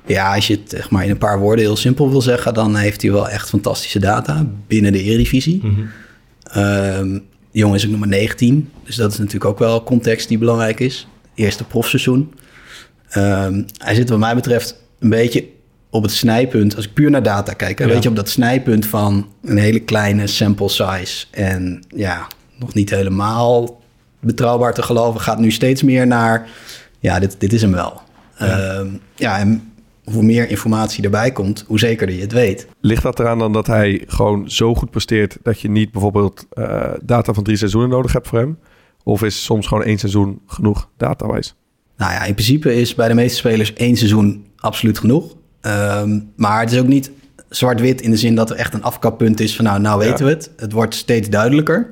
Ja, als je het zeg maar, in een paar woorden heel simpel wil zeggen... dan heeft hij wel echt fantastische data binnen de Eredivisie. Mm -hmm. um, de jongen is ook maar 19. Dus dat is natuurlijk ook wel context die belangrijk is. Eerste profseizoen. Um, hij zit wat mij betreft een beetje op het snijpunt. Als ik puur naar data kijk. Ja. Weet je, op dat snijpunt van een hele kleine sample size. En ja, nog niet helemaal betrouwbaar te geloven. Gaat nu steeds meer naar, ja, dit, dit is hem wel. Ja, um, ja en hoe meer informatie erbij komt, hoe zekerder je het weet. Ligt dat eraan dan dat hij gewoon zo goed presteert dat je niet bijvoorbeeld uh, data van drie seizoenen nodig hebt voor hem? Of is soms gewoon één seizoen genoeg datawijs? Nou ja, in principe is bij de meeste spelers één seizoen absoluut genoeg. Um, maar het is ook niet zwart-wit in de zin dat er echt een afkappunt is van nou, nou weten ja. we het. Het wordt steeds duidelijker.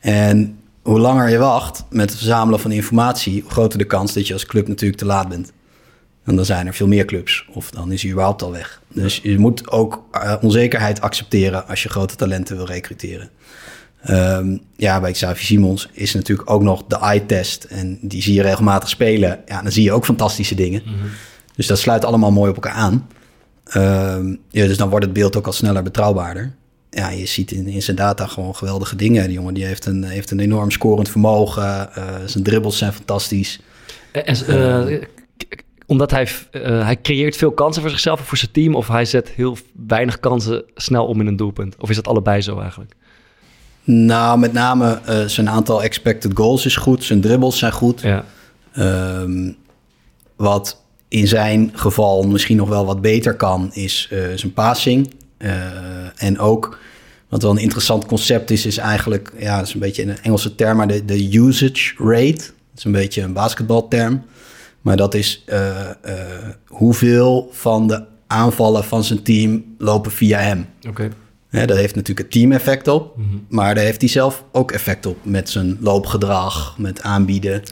En hoe langer je wacht met het verzamelen van informatie, hoe groter de kans dat je als club natuurlijk te laat bent. En dan zijn er veel meer clubs. Of dan is hij überhaupt al weg. Dus je moet ook uh, onzekerheid accepteren als je grote talenten wil recruteren. Um, ja, bij Xavi Simons is natuurlijk ook nog de eye-test. En die zie je regelmatig spelen. Ja, dan zie je ook fantastische dingen. Mm -hmm. Dus dat sluit allemaal mooi op elkaar aan. Um, ja, dus dan wordt het beeld ook al sneller betrouwbaarder. Ja, je ziet in, in zijn data gewoon geweldige dingen. Die jongen die heeft een, heeft een enorm scorend vermogen. Uh, zijn dribbles zijn fantastisch. En, uh, omdat hij, uh, hij creëert veel kansen voor zichzelf en voor zijn team... of hij zet heel weinig kansen snel om in een doelpunt? Of is dat allebei zo eigenlijk? Nou, met name uh, zijn aantal expected goals is goed. Zijn dribbles zijn goed. Ja. Um, wat in zijn geval misschien nog wel wat beter kan... is uh, zijn passing. en ook... Wat wel een interessant concept is, is eigenlijk... Ja, dat is een beetje een Engelse term... maar de, de usage rate. Dat is een beetje een basketbalterm... Maar dat is uh, uh, hoeveel van de aanvallen van zijn team lopen via hem. Oké. Okay. dat heeft natuurlijk het team effect op. Mm -hmm. Maar daar heeft hij zelf ook effect op. Met zijn loopgedrag, met aanbieden.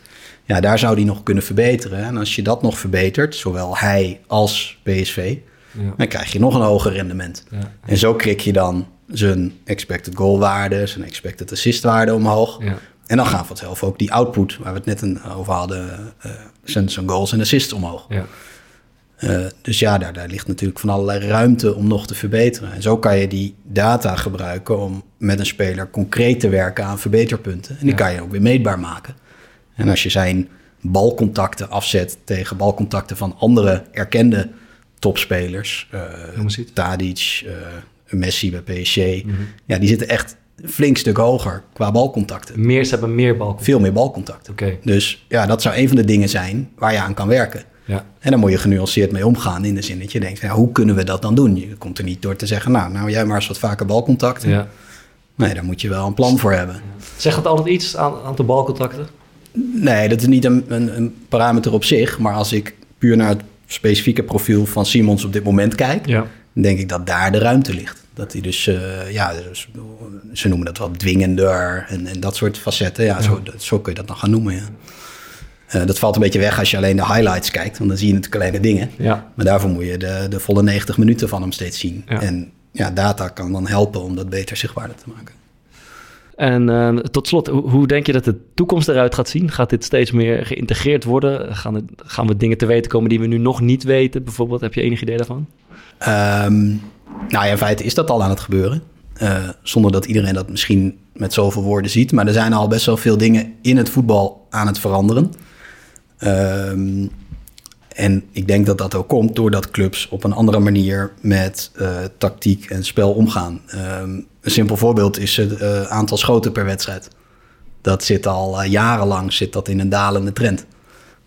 Ja, daar zou hij nog kunnen verbeteren. En als je dat nog verbetert, zowel hij als PSV... Ja. dan krijg je nog een hoger rendement. Ja. En zo krik je dan zijn expected goal waarde... zijn expected assist waarde omhoog... Ja. En dan gaan vanzelf ook die output, waar we het net een, over hadden, uh, zijn, zijn goals en assists omhoog. Ja. Uh, dus ja, daar, daar ligt natuurlijk van allerlei ruimte om nog te verbeteren. En zo kan je die data gebruiken om met een speler concreet te werken aan verbeterpunten. En die ja. kan je ook weer meetbaar maken. En als je zijn balcontacten afzet tegen balcontacten van andere erkende topspelers, uh, Tadic, een Messi bij PSG. Ja, die zitten echt een flink stuk hoger qua balcontacten. Meer, ze hebben meer bal. Veel meer balcontacten. Oké. Dus ja, dat zou een van de dingen zijn waar je aan kan werken. Ja. En dan moet je genuanceerd mee omgaan in de zin dat je denkt, hoe kunnen we dat dan doen? Je komt er niet door te zeggen, nou, nou jij maar eens wat vaker balcontacten. Ja. Nee, daar moet je wel een plan voor hebben. Zegt dat altijd iets aan, aan de balcontacten? Nee, dat is niet een, een, een parameter op zich. Maar als ik puur naar het specifieke profiel van Simons op dit moment kijk, Ja. dan denk ik dat daar de ruimte ligt. Dat hij dus, eh, ja, dus, ze noemen dat wat dwingender en, en dat soort facetten. Ja, Zo, zo kun je dat dan gaan noemen, ja. Eh, dat valt een beetje weg als je alleen de highlights kijkt, want dan zie je natuurlijk alleen de dingen. Ja. Maar daarvoor moet je de, de volle 90 minuten van hem steeds zien. Ja. En ja, data kan dan helpen om dat beter zichtbaarder te maken. En eh, tot slot, hoe, hoe denk je dat de toekomst eruit gaat zien? Gaat dit steeds meer geïntegreerd worden? Gaan, het, gaan we dingen te weten komen die we nu nog niet weten? Bijvoorbeeld, heb je enig idee daarvan? Ehm, nou ja, in feite is dat al aan het gebeuren. Eh, zonder dat iedereen dat misschien met zoveel woorden ziet. Maar er zijn al best wel veel dingen in het voetbal aan het veranderen. Ehm, en ik denk dat dat ook komt doordat clubs op een andere manier met eh, tactiek en spel omgaan. Ehm, een simpel voorbeeld is het eh, aantal schoten per wedstrijd. Dat zit al jarenlang zit dat in een dalende trend.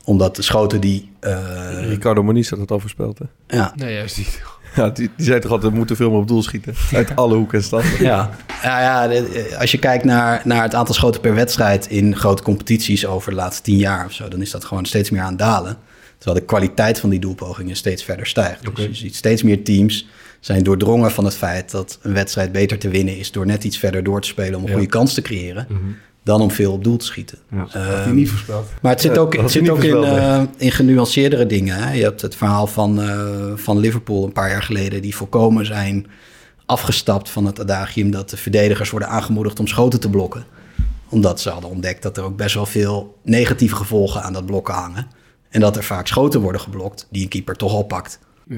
Omdat de schoten die... eh, Ricardo Moniz had het al voorspeld. Hè? ja, Nee, juist niet. Ja, die, die zei toch altijd, we moeten veel meer op doel schieten. Uit alle hoeken en standen. Ja, ja, ja als je kijkt naar, naar het aantal schoten per wedstrijd in grote competities over de laatste tien jaar of zo, dan is dat gewoon steeds meer aan het dalen. Terwijl de kwaliteit van die doelpogingen steeds verder stijgt. Dus je ziet steeds meer teams zijn doordrongen van het feit dat een wedstrijd beter te winnen is door net iets verder door te spelen om een goede kans te creëren, dan om veel op doel te schieten. Ja. Ehm, Had hij niet voorspeld. maar het zit Ja, ook, het zit ook in, eh, in genuanceerdere dingen. Hè? Je hebt het verhaal van, eh, van Liverpool een paar jaar geleden... die volkomen zijn afgestapt van het adagium... dat de verdedigers worden aangemoedigd om schoten te blokken. Omdat ze hadden ontdekt dat er ook best wel veel negatieve gevolgen aan dat blokken hangen. En dat er vaak schoten worden geblokt die een keeper toch al pakt. Eh,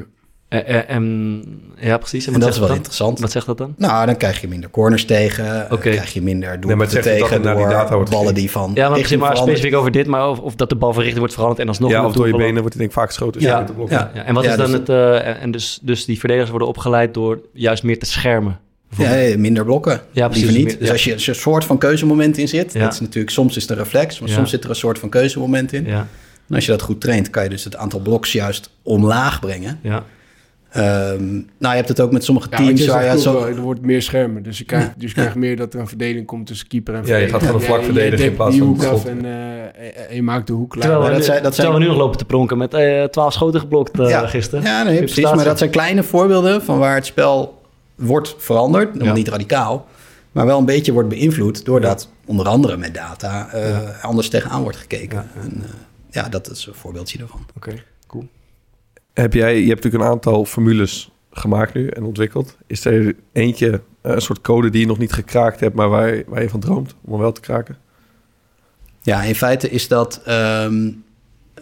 eh, en, ja, precies. En, dat is wel dan? interessant. Wat zegt dat dan? Nou, dan krijg je minder corners tegen. eh, Oké. krijg je minder doelpunten tegen die door data wordt ballen die van Ja, maar, precies, maar specifiek over dit, maar of, of dat de balverrichting wordt veranderd en alsnog... Ja, of door je benen wordt hij denk ik vaak geschoten. Ja, Ja, ja. Ja, en wat Ja, is dan dus- het... eh, en dus, dus die verdedigers worden opgeleid door juist meer te schermen. Ja, minder blokken. Ja, precies. Liever niet. Meer- dus ja. als je als je een soort van keuzemoment in zit, Ja. dat is natuurlijk soms is het een reflex, maar Ja. soms zit er een soort van keuzemoment in. Ja, En als je dat goed traint, kan je dus het aantal bloks juist omlaag brengen. ja. Ehm, nou, je hebt het ook met sommige Ja, teams waar ook zo... er wordt meer schermen. Dus je krijgt, dus je krijgt meer dat er een verdeling komt tussen keeper en Ja, je gaat verdediger. gewoon een vlak verdedigen in plaats van hoek en, eh, en je maakt de hoek klein. Terwijl, we, dat nu, zijn- dat zijn- terwijl we nu nog lopen te pronken met eh 12 schoten geblokt eh, ja, gisteren. Ja, nee, precies. Maar dat zijn kleine voorbeelden van waar het spel wordt veranderd. Nog Ja. niet radicaal, maar wel een beetje wordt beïnvloed... doordat onder andere met data eh, anders tegenaan wordt gekeken. En, eh, ja, dat is een voorbeeldje daarvan. Oké, cool. Heb jij, je hebt natuurlijk een aantal formules gemaakt nu en ontwikkeld. Is er eentje, eh, een soort code die je nog niet gekraakt hebt, maar waar, waar je van droomt om wel te kraken? Ja, in feite is dat ehm,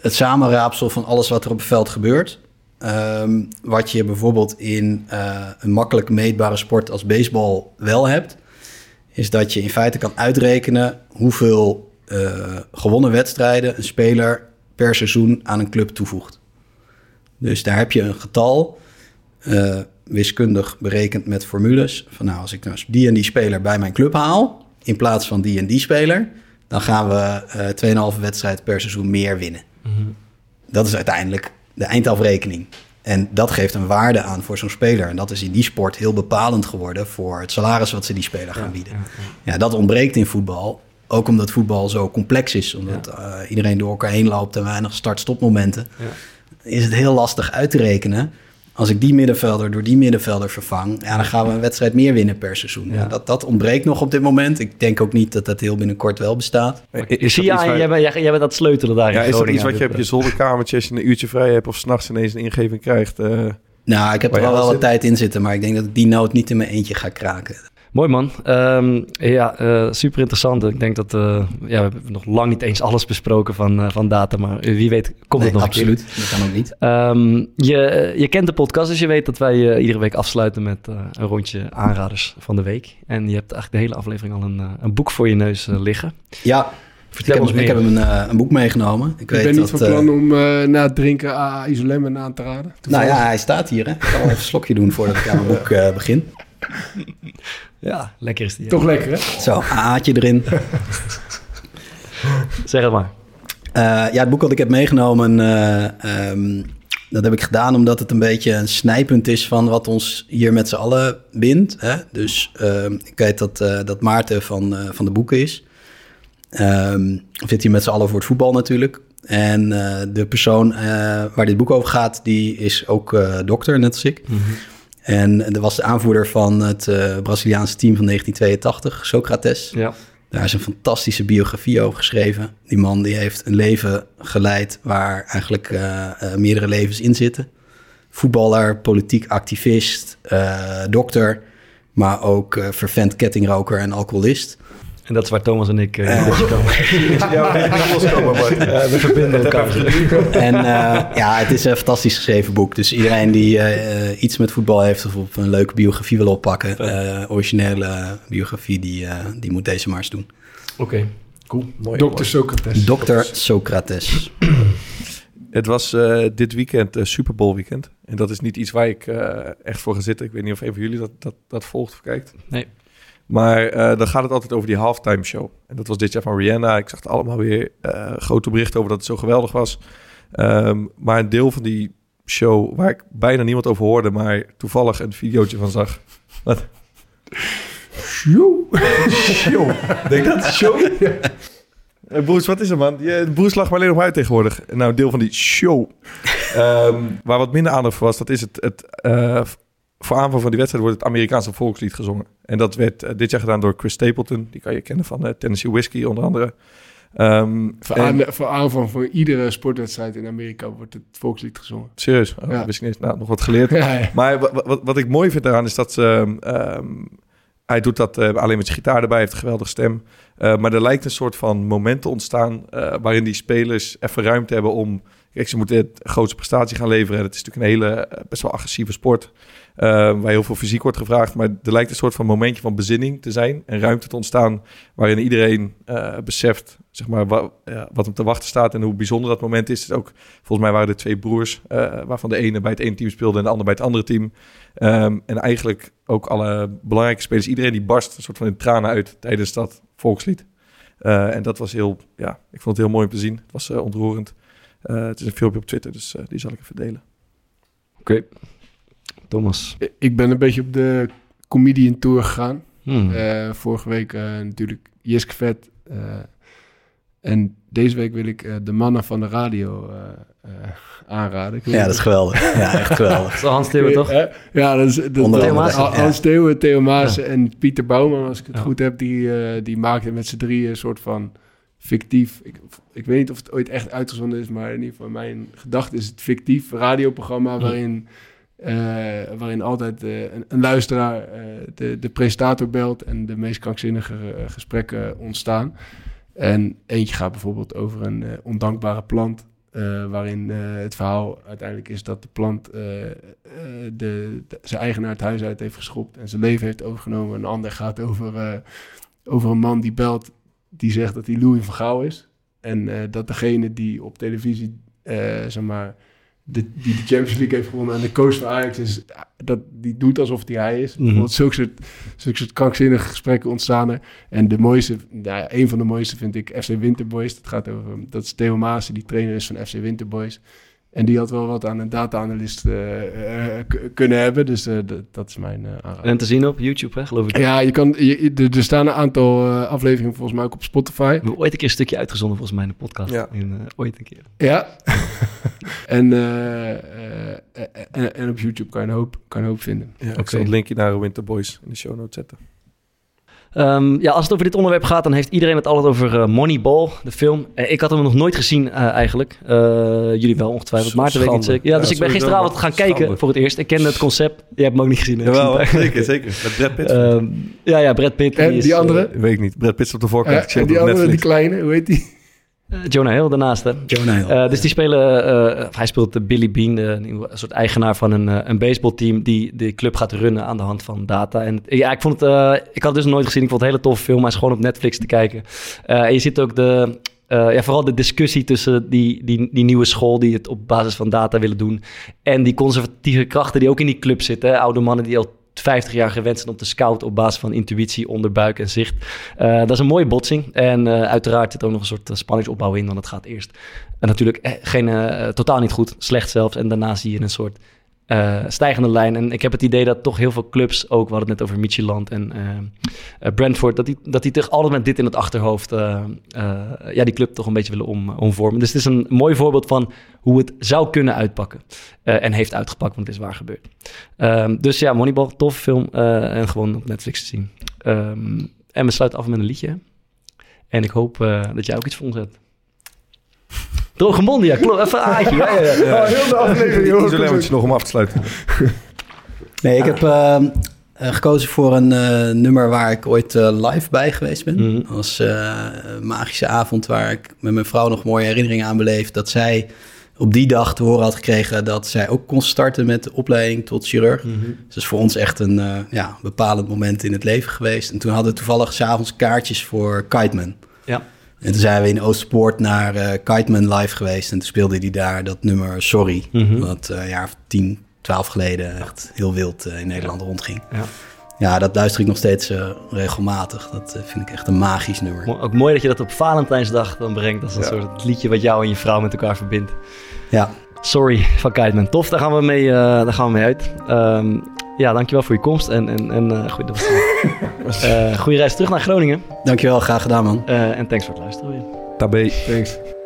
het samenraapsel van alles wat er op het veld gebeurt. Ehm, wat je bijvoorbeeld in eh, een makkelijk meetbare sport als baseball wel hebt, is dat je in feite kan uitrekenen hoeveel eh, gewonnen wedstrijden een speler per seizoen aan een club toevoegt. Dus daar heb je een getal, eh, wiskundig berekend met formules. Van nou, als ik nou die en die speler bij mijn club haal, in plaats van die en die speler, dan gaan we eh 2,5 wedstrijd per seizoen meer winnen. Dat is uiteindelijk de eindafrekening. En dat geeft een waarde aan voor zo'n speler. En dat is in die sport heel bepalend geworden voor het salaris wat ze die speler gaan bieden. Ja, dat ontbreekt in voetbal. Ook omdat voetbal zo complex is. Omdat eh, iedereen door elkaar heen loopt en weinig start-stop-momenten. Is het heel lastig uit te rekenen. Als ik die middenvelder door die middenvelder vervang... Ja, dan gaan we een wedstrijd meer winnen per seizoen. Ja. dat, dat ontbreekt nog op dit moment. Ik denk ook niet dat dat heel binnenkort wel bestaat. Is Zie dat jij, waar- jij, bent, jij, het sleutelen daar ja, in is dat Groningen iets wat je aan op je zolderkamertje als je een uurtje vrij hebt of s'nachts ineens een ingeving krijgt? eh, Nou, ik heb er wel wel wat tijd in zitten... maar ik denk dat ik die noot niet in mijn eentje ga kraken. Mooi man. Ehm, ja, eh, super interessant. Ik denk dat eh, ja, we hebben nog lang niet eens alles besproken van, eh, van data. Maar wie weet komt het nog een keer. absoluut. Dat kan ook niet. Ehm, je, je kent de podcast, dus je weet dat wij eh, iedere week afsluiten met eh, een rondje aanraders van de week. En je hebt eigenlijk de hele aflevering al een, een boek voor je neus liggen. Ja, ik Vertel heb, ons ik heb hem een, een boek meegenomen. Ik, Ik weet ben niet dat, van plan om eh, na het drinken AA Isolemmen aan te raden. Nou ja, hij staat hier. Hè. Ik kan wel even een slokje doen voordat ik aan mijn boek eh, begin. Ja, lekker is die. Toch lekker, hè? Zo, aatje erin. Zeg het maar. Eh, ja, het boek wat ik heb meegenomen, eh, ehm, dat heb ik gedaan omdat het een beetje een snijpunt is van wat ons hier met z'n allen bindt. Hè? Dus ehm, ik weet dat, eh, dat Maarten van, eh, van de boeken is. Ehm we zitten hier met z'n allen voor het voetbal natuurlijk. En eh, de persoon eh, waar dit boek over gaat, die is ook eh, dokter, net als ik. En dat was de aanvoerder van het eh, Braziliaanse team van 1982, Socrates. Ja. Daar is een fantastische biografie over geschreven. Die man die heeft een leven geleid waar eigenlijk eh, eh, meerdere levens in zitten. Voetballer, politiek activist, dokter, maar ook vervent kettingroker en alcoholist. En dat is waar Thomas en ik uh, komen. Ja, we niet loskomen, we verbinden elkaar. En eh, ja, het is een fantastisch geschreven boek. Dus iedereen die eh, eh, iets met voetbal heeft of op een leuke biografie wil oppakken, eh, originele biografie, die, eh, die moet deze maar eens doen. Oké, cool. Mooi, Dr. mooi. Socrates. Dr. Socrates. Het was eh, dit weekend uh, Super Bowl weekend. En dat is niet iets waar ik eh, echt voor ga zitten. Ik weet niet of een van jullie dat, dat, dat volgt of kijkt. Nee. Maar eh, dan gaat het altijd over die halftime show. En dat was dit jaar van Rihanna. Ik zag het allemaal weer eh, grote berichten over dat het zo geweldig was. Ehm, maar een deel van die show waar ik bijna niemand over hoorde, maar toevallig een videootje van zag. Wat? Show. Show. Denk dat? Show? Eh, Broers, wat is er, man? Je, Broers lag maar alleen nog uit tegenwoordig. Nou, deel van die show. Ehm, waar wat minder aandacht voor was, dat is het... het voor aanvang van die wedstrijd wordt het Amerikaanse volkslied gezongen. En dat werd eh, dit jaar gedaan door Chris Stapleton. Die kan je kennen van eh, Tennessee Whiskey, onder andere. Ehm, Voor, en- aan, voor aanvang voor iedere sportwedstrijd in Amerika wordt het volkslied gezongen. serieus? Oh, Ja. Wist ik niet. Nou, nog wat geleerd. Ja, ja. Maar wa- wa- wat, ik mooi vind daaraan is dat ze, ehm, hij doet dat eh, alleen met zijn gitaar erbij, heeft een geweldige stem. Maar er lijkt een soort van moment te ontstaan waarin die spelers even ruimte hebben om... Kijk, ze moeten het grootste prestatie gaan leveren. Het is natuurlijk een hele best wel agressieve sport. Eh, waar heel veel fysiek wordt gevraagd. Maar er lijkt een soort van momentje van bezinning te zijn. En ruimte te ontstaan waarin iedereen eh, beseft zeg maar, wa- ja, wat hem te wachten staat. En hoe bijzonder dat moment is. Ook, volgens mij waren er twee broers. eh, waarvan de ene bij het ene team speelde en de ander bij het andere team. Ehm, en eigenlijk ook alle belangrijke spelers. Iedereen die barst een soort van in tranen uit tijdens dat volkslied. En dat was heel, ja, ik vond het heel mooi om te zien. Het was ontroerend. Het is een filmpje op Twitter, dus die zal ik even delen. Oké. Thomas. Ik ben een beetje op de comedian tour gegaan. Hmm. Eh, vorige week eh, natuurlijk Jisk Vet. eh, en deze week wil ik eh, de mannen van de radio eh, eh, aanraden. Ja, dat is geweldig. Ja, echt geweldig. Dat is wel Hans Theeuwen, toch? Ja, dat is dat, Onder andere, Hans ja. Hans Theeuwen, Theo Maas en Pieter Bouwman, als ik het Ja. goed heb, die, eh, die maakten met z'n drieën een soort van fictief. Ik, ik weet niet of het ooit echt uitgezonden is, maar in ieder geval mijn gedachte is het fictief radioprogramma waarin, waarin altijd eh, een, luisteraar eh, de, de presentator belt en de meest krankzinnige eh, gesprekken ontstaan. En eentje gaat bijvoorbeeld over een eh, ondankbare plant. eh, waarin eh, het verhaal uiteindelijk is dat de plant eh, eh, de, zijn eigenaar het huis uit heeft geschopt en zijn leven heeft overgenomen. Een ander gaat over, eh, over een man die belt, die zegt dat hij Louis van Gaal is. En eh, dat degene die op televisie, eh, zeg maar, de, die de Champions League heeft gewonnen en de coach van Ajax is, dat die doet alsof die hij is. Mhm. Bijvoorbeeld zulke soort, zulke soort krankzinnige gesprekken ontstaan er. En de mooiste, nou ja, een van de mooiste vind ik FC Winterboys. Dat gaat over, dat is Theo Maas, die trainer is van FC Winterboys. En die had wel wat aan een data-analyst eh, eh, kunnen hebben. Dus eh, dat is mijn eh aanrader. En te zien op YouTube, hè, geloof ik. Ja, je kan, je, je- er- staan een aantal eh, afleveringen volgens mij ook op Spotify. We hebben ooit een keer een stukje uitgezonden volgens mij in de podcast. Ja. In, eh, ooit een keer. Ja. en, eh, eh, eh, en, en op YouTube kan je een hoop, kan hoop vinden. Ja, Ik Oké. zal het linkje naar Winter Boys in de show notes zetten. Ehm, ja, als het over dit onderwerp gaat, dan heeft iedereen het altijd over eh, Moneyball, de film. Eh, ik had hem nog nooit gezien eh, eigenlijk. Eh, jullie wel ongetwijfeld, Maarten weet ik niet zeker. Ja, Ja, dus ik ben gisteravond gaan kijken voor het eerst. Ik kende het concept. Jij hebt hem ook niet gezien. Jawel, zeker, zeker. Met Brad Pitt. Ehm, ja, ja, Brad Pitt. En is, die andere? weet ik niet. Brad Pitt is op de voorkant. En die andere, die kleine, hoe heet die? Eh, Jonah Hill daarnaast, hè? Jonah Hill. Eh, dus die spelen, eh, hij speelt Billy Bean, een soort eigenaar van een, een baseballteam die de club gaat runnen aan de hand van data. En ja, ik vond het, ik had het dus nooit gezien. Ik vond het een hele toffe film. Hij is gewoon op Netflix te kijken. En je ziet ook de, ja, vooral de discussie tussen die, die, die nieuwe school die het op basis van data willen doen en die conservatieve krachten die ook in die club zitten. Hè? Oude mannen die al 50 jaar gewend zijn om te scouten op basis van intuïtie, onderbuik en zicht. Uh, dat is een mooie botsing. En uh, uiteraard zit ook nog een soort spanningsopbouw in, want het gaat eerst natuurlijk geen, totaal niet goed, slecht zelfs. En daarna zie je een soort uh, stijgende lijn. En ik heb het idee dat toch heel veel clubs, ook hadden het net over Micheland en uh, Brentford, dat die, dat die toch altijd met dit in het achterhoofd ja, die club toch een beetje willen om, omvormen. Dus het is een mooi voorbeeld van hoe het zou kunnen uitpakken. en heeft uitgepakt, want het is waar gebeurd. Um, dus ja, Moneyball, tof film en gewoon op Netflix te zien. Um, en we sluiten af met een liedje. En ik hoop dat jij ook iets voor ons hebt. Droge monden, ja, klopt. Even aardje. Ja, ja, ja. Oh, heel de aflevering. Iets nog om af te sluiten. Nee, ik heb uh, gekozen voor een uh, nummer waar ik ooit uh, live bij geweest ben. Mm. Dat was een magische avond waar ik met mijn vrouw nog mooie herinneringen aan beleef. Dat zij op die dag te horen had gekregen dat zij ook kon starten met de opleiding tot chirurg. Mm -hmm. Dus dat is voor ons echt een ja, bepalend moment in het leven geweest. En toen hadden we toevallig s'avonds kaartjes voor Kiteman. En toen zijn we in Oostpoort naar uh, Kiteman live geweest. En toen speelde hij daar dat nummer Sorry. Mm Wat uh, een jaar of tien, twaalf geleden echt heel wild uh, in Nederland rondging. Ja. ja, dat luister ik nog steeds regelmatig. Dat vind ik echt een magisch nummer. Ook mooi dat je dat op Valentijnsdag dan brengt. als een ja. soort liedje wat jou en je vrouw met elkaar verbindt. Ja. Sorry van Kiteman. Tof, daar gaan we mee, daar gaan we mee uit. Um, ja, dankjewel voor je komst en, en, en uh, goeie, uh, goede reis terug naar Groningen. Dankjewel, graag gedaan man. Uh, en thanks voor het luisteren weer. Tabé. Thanks.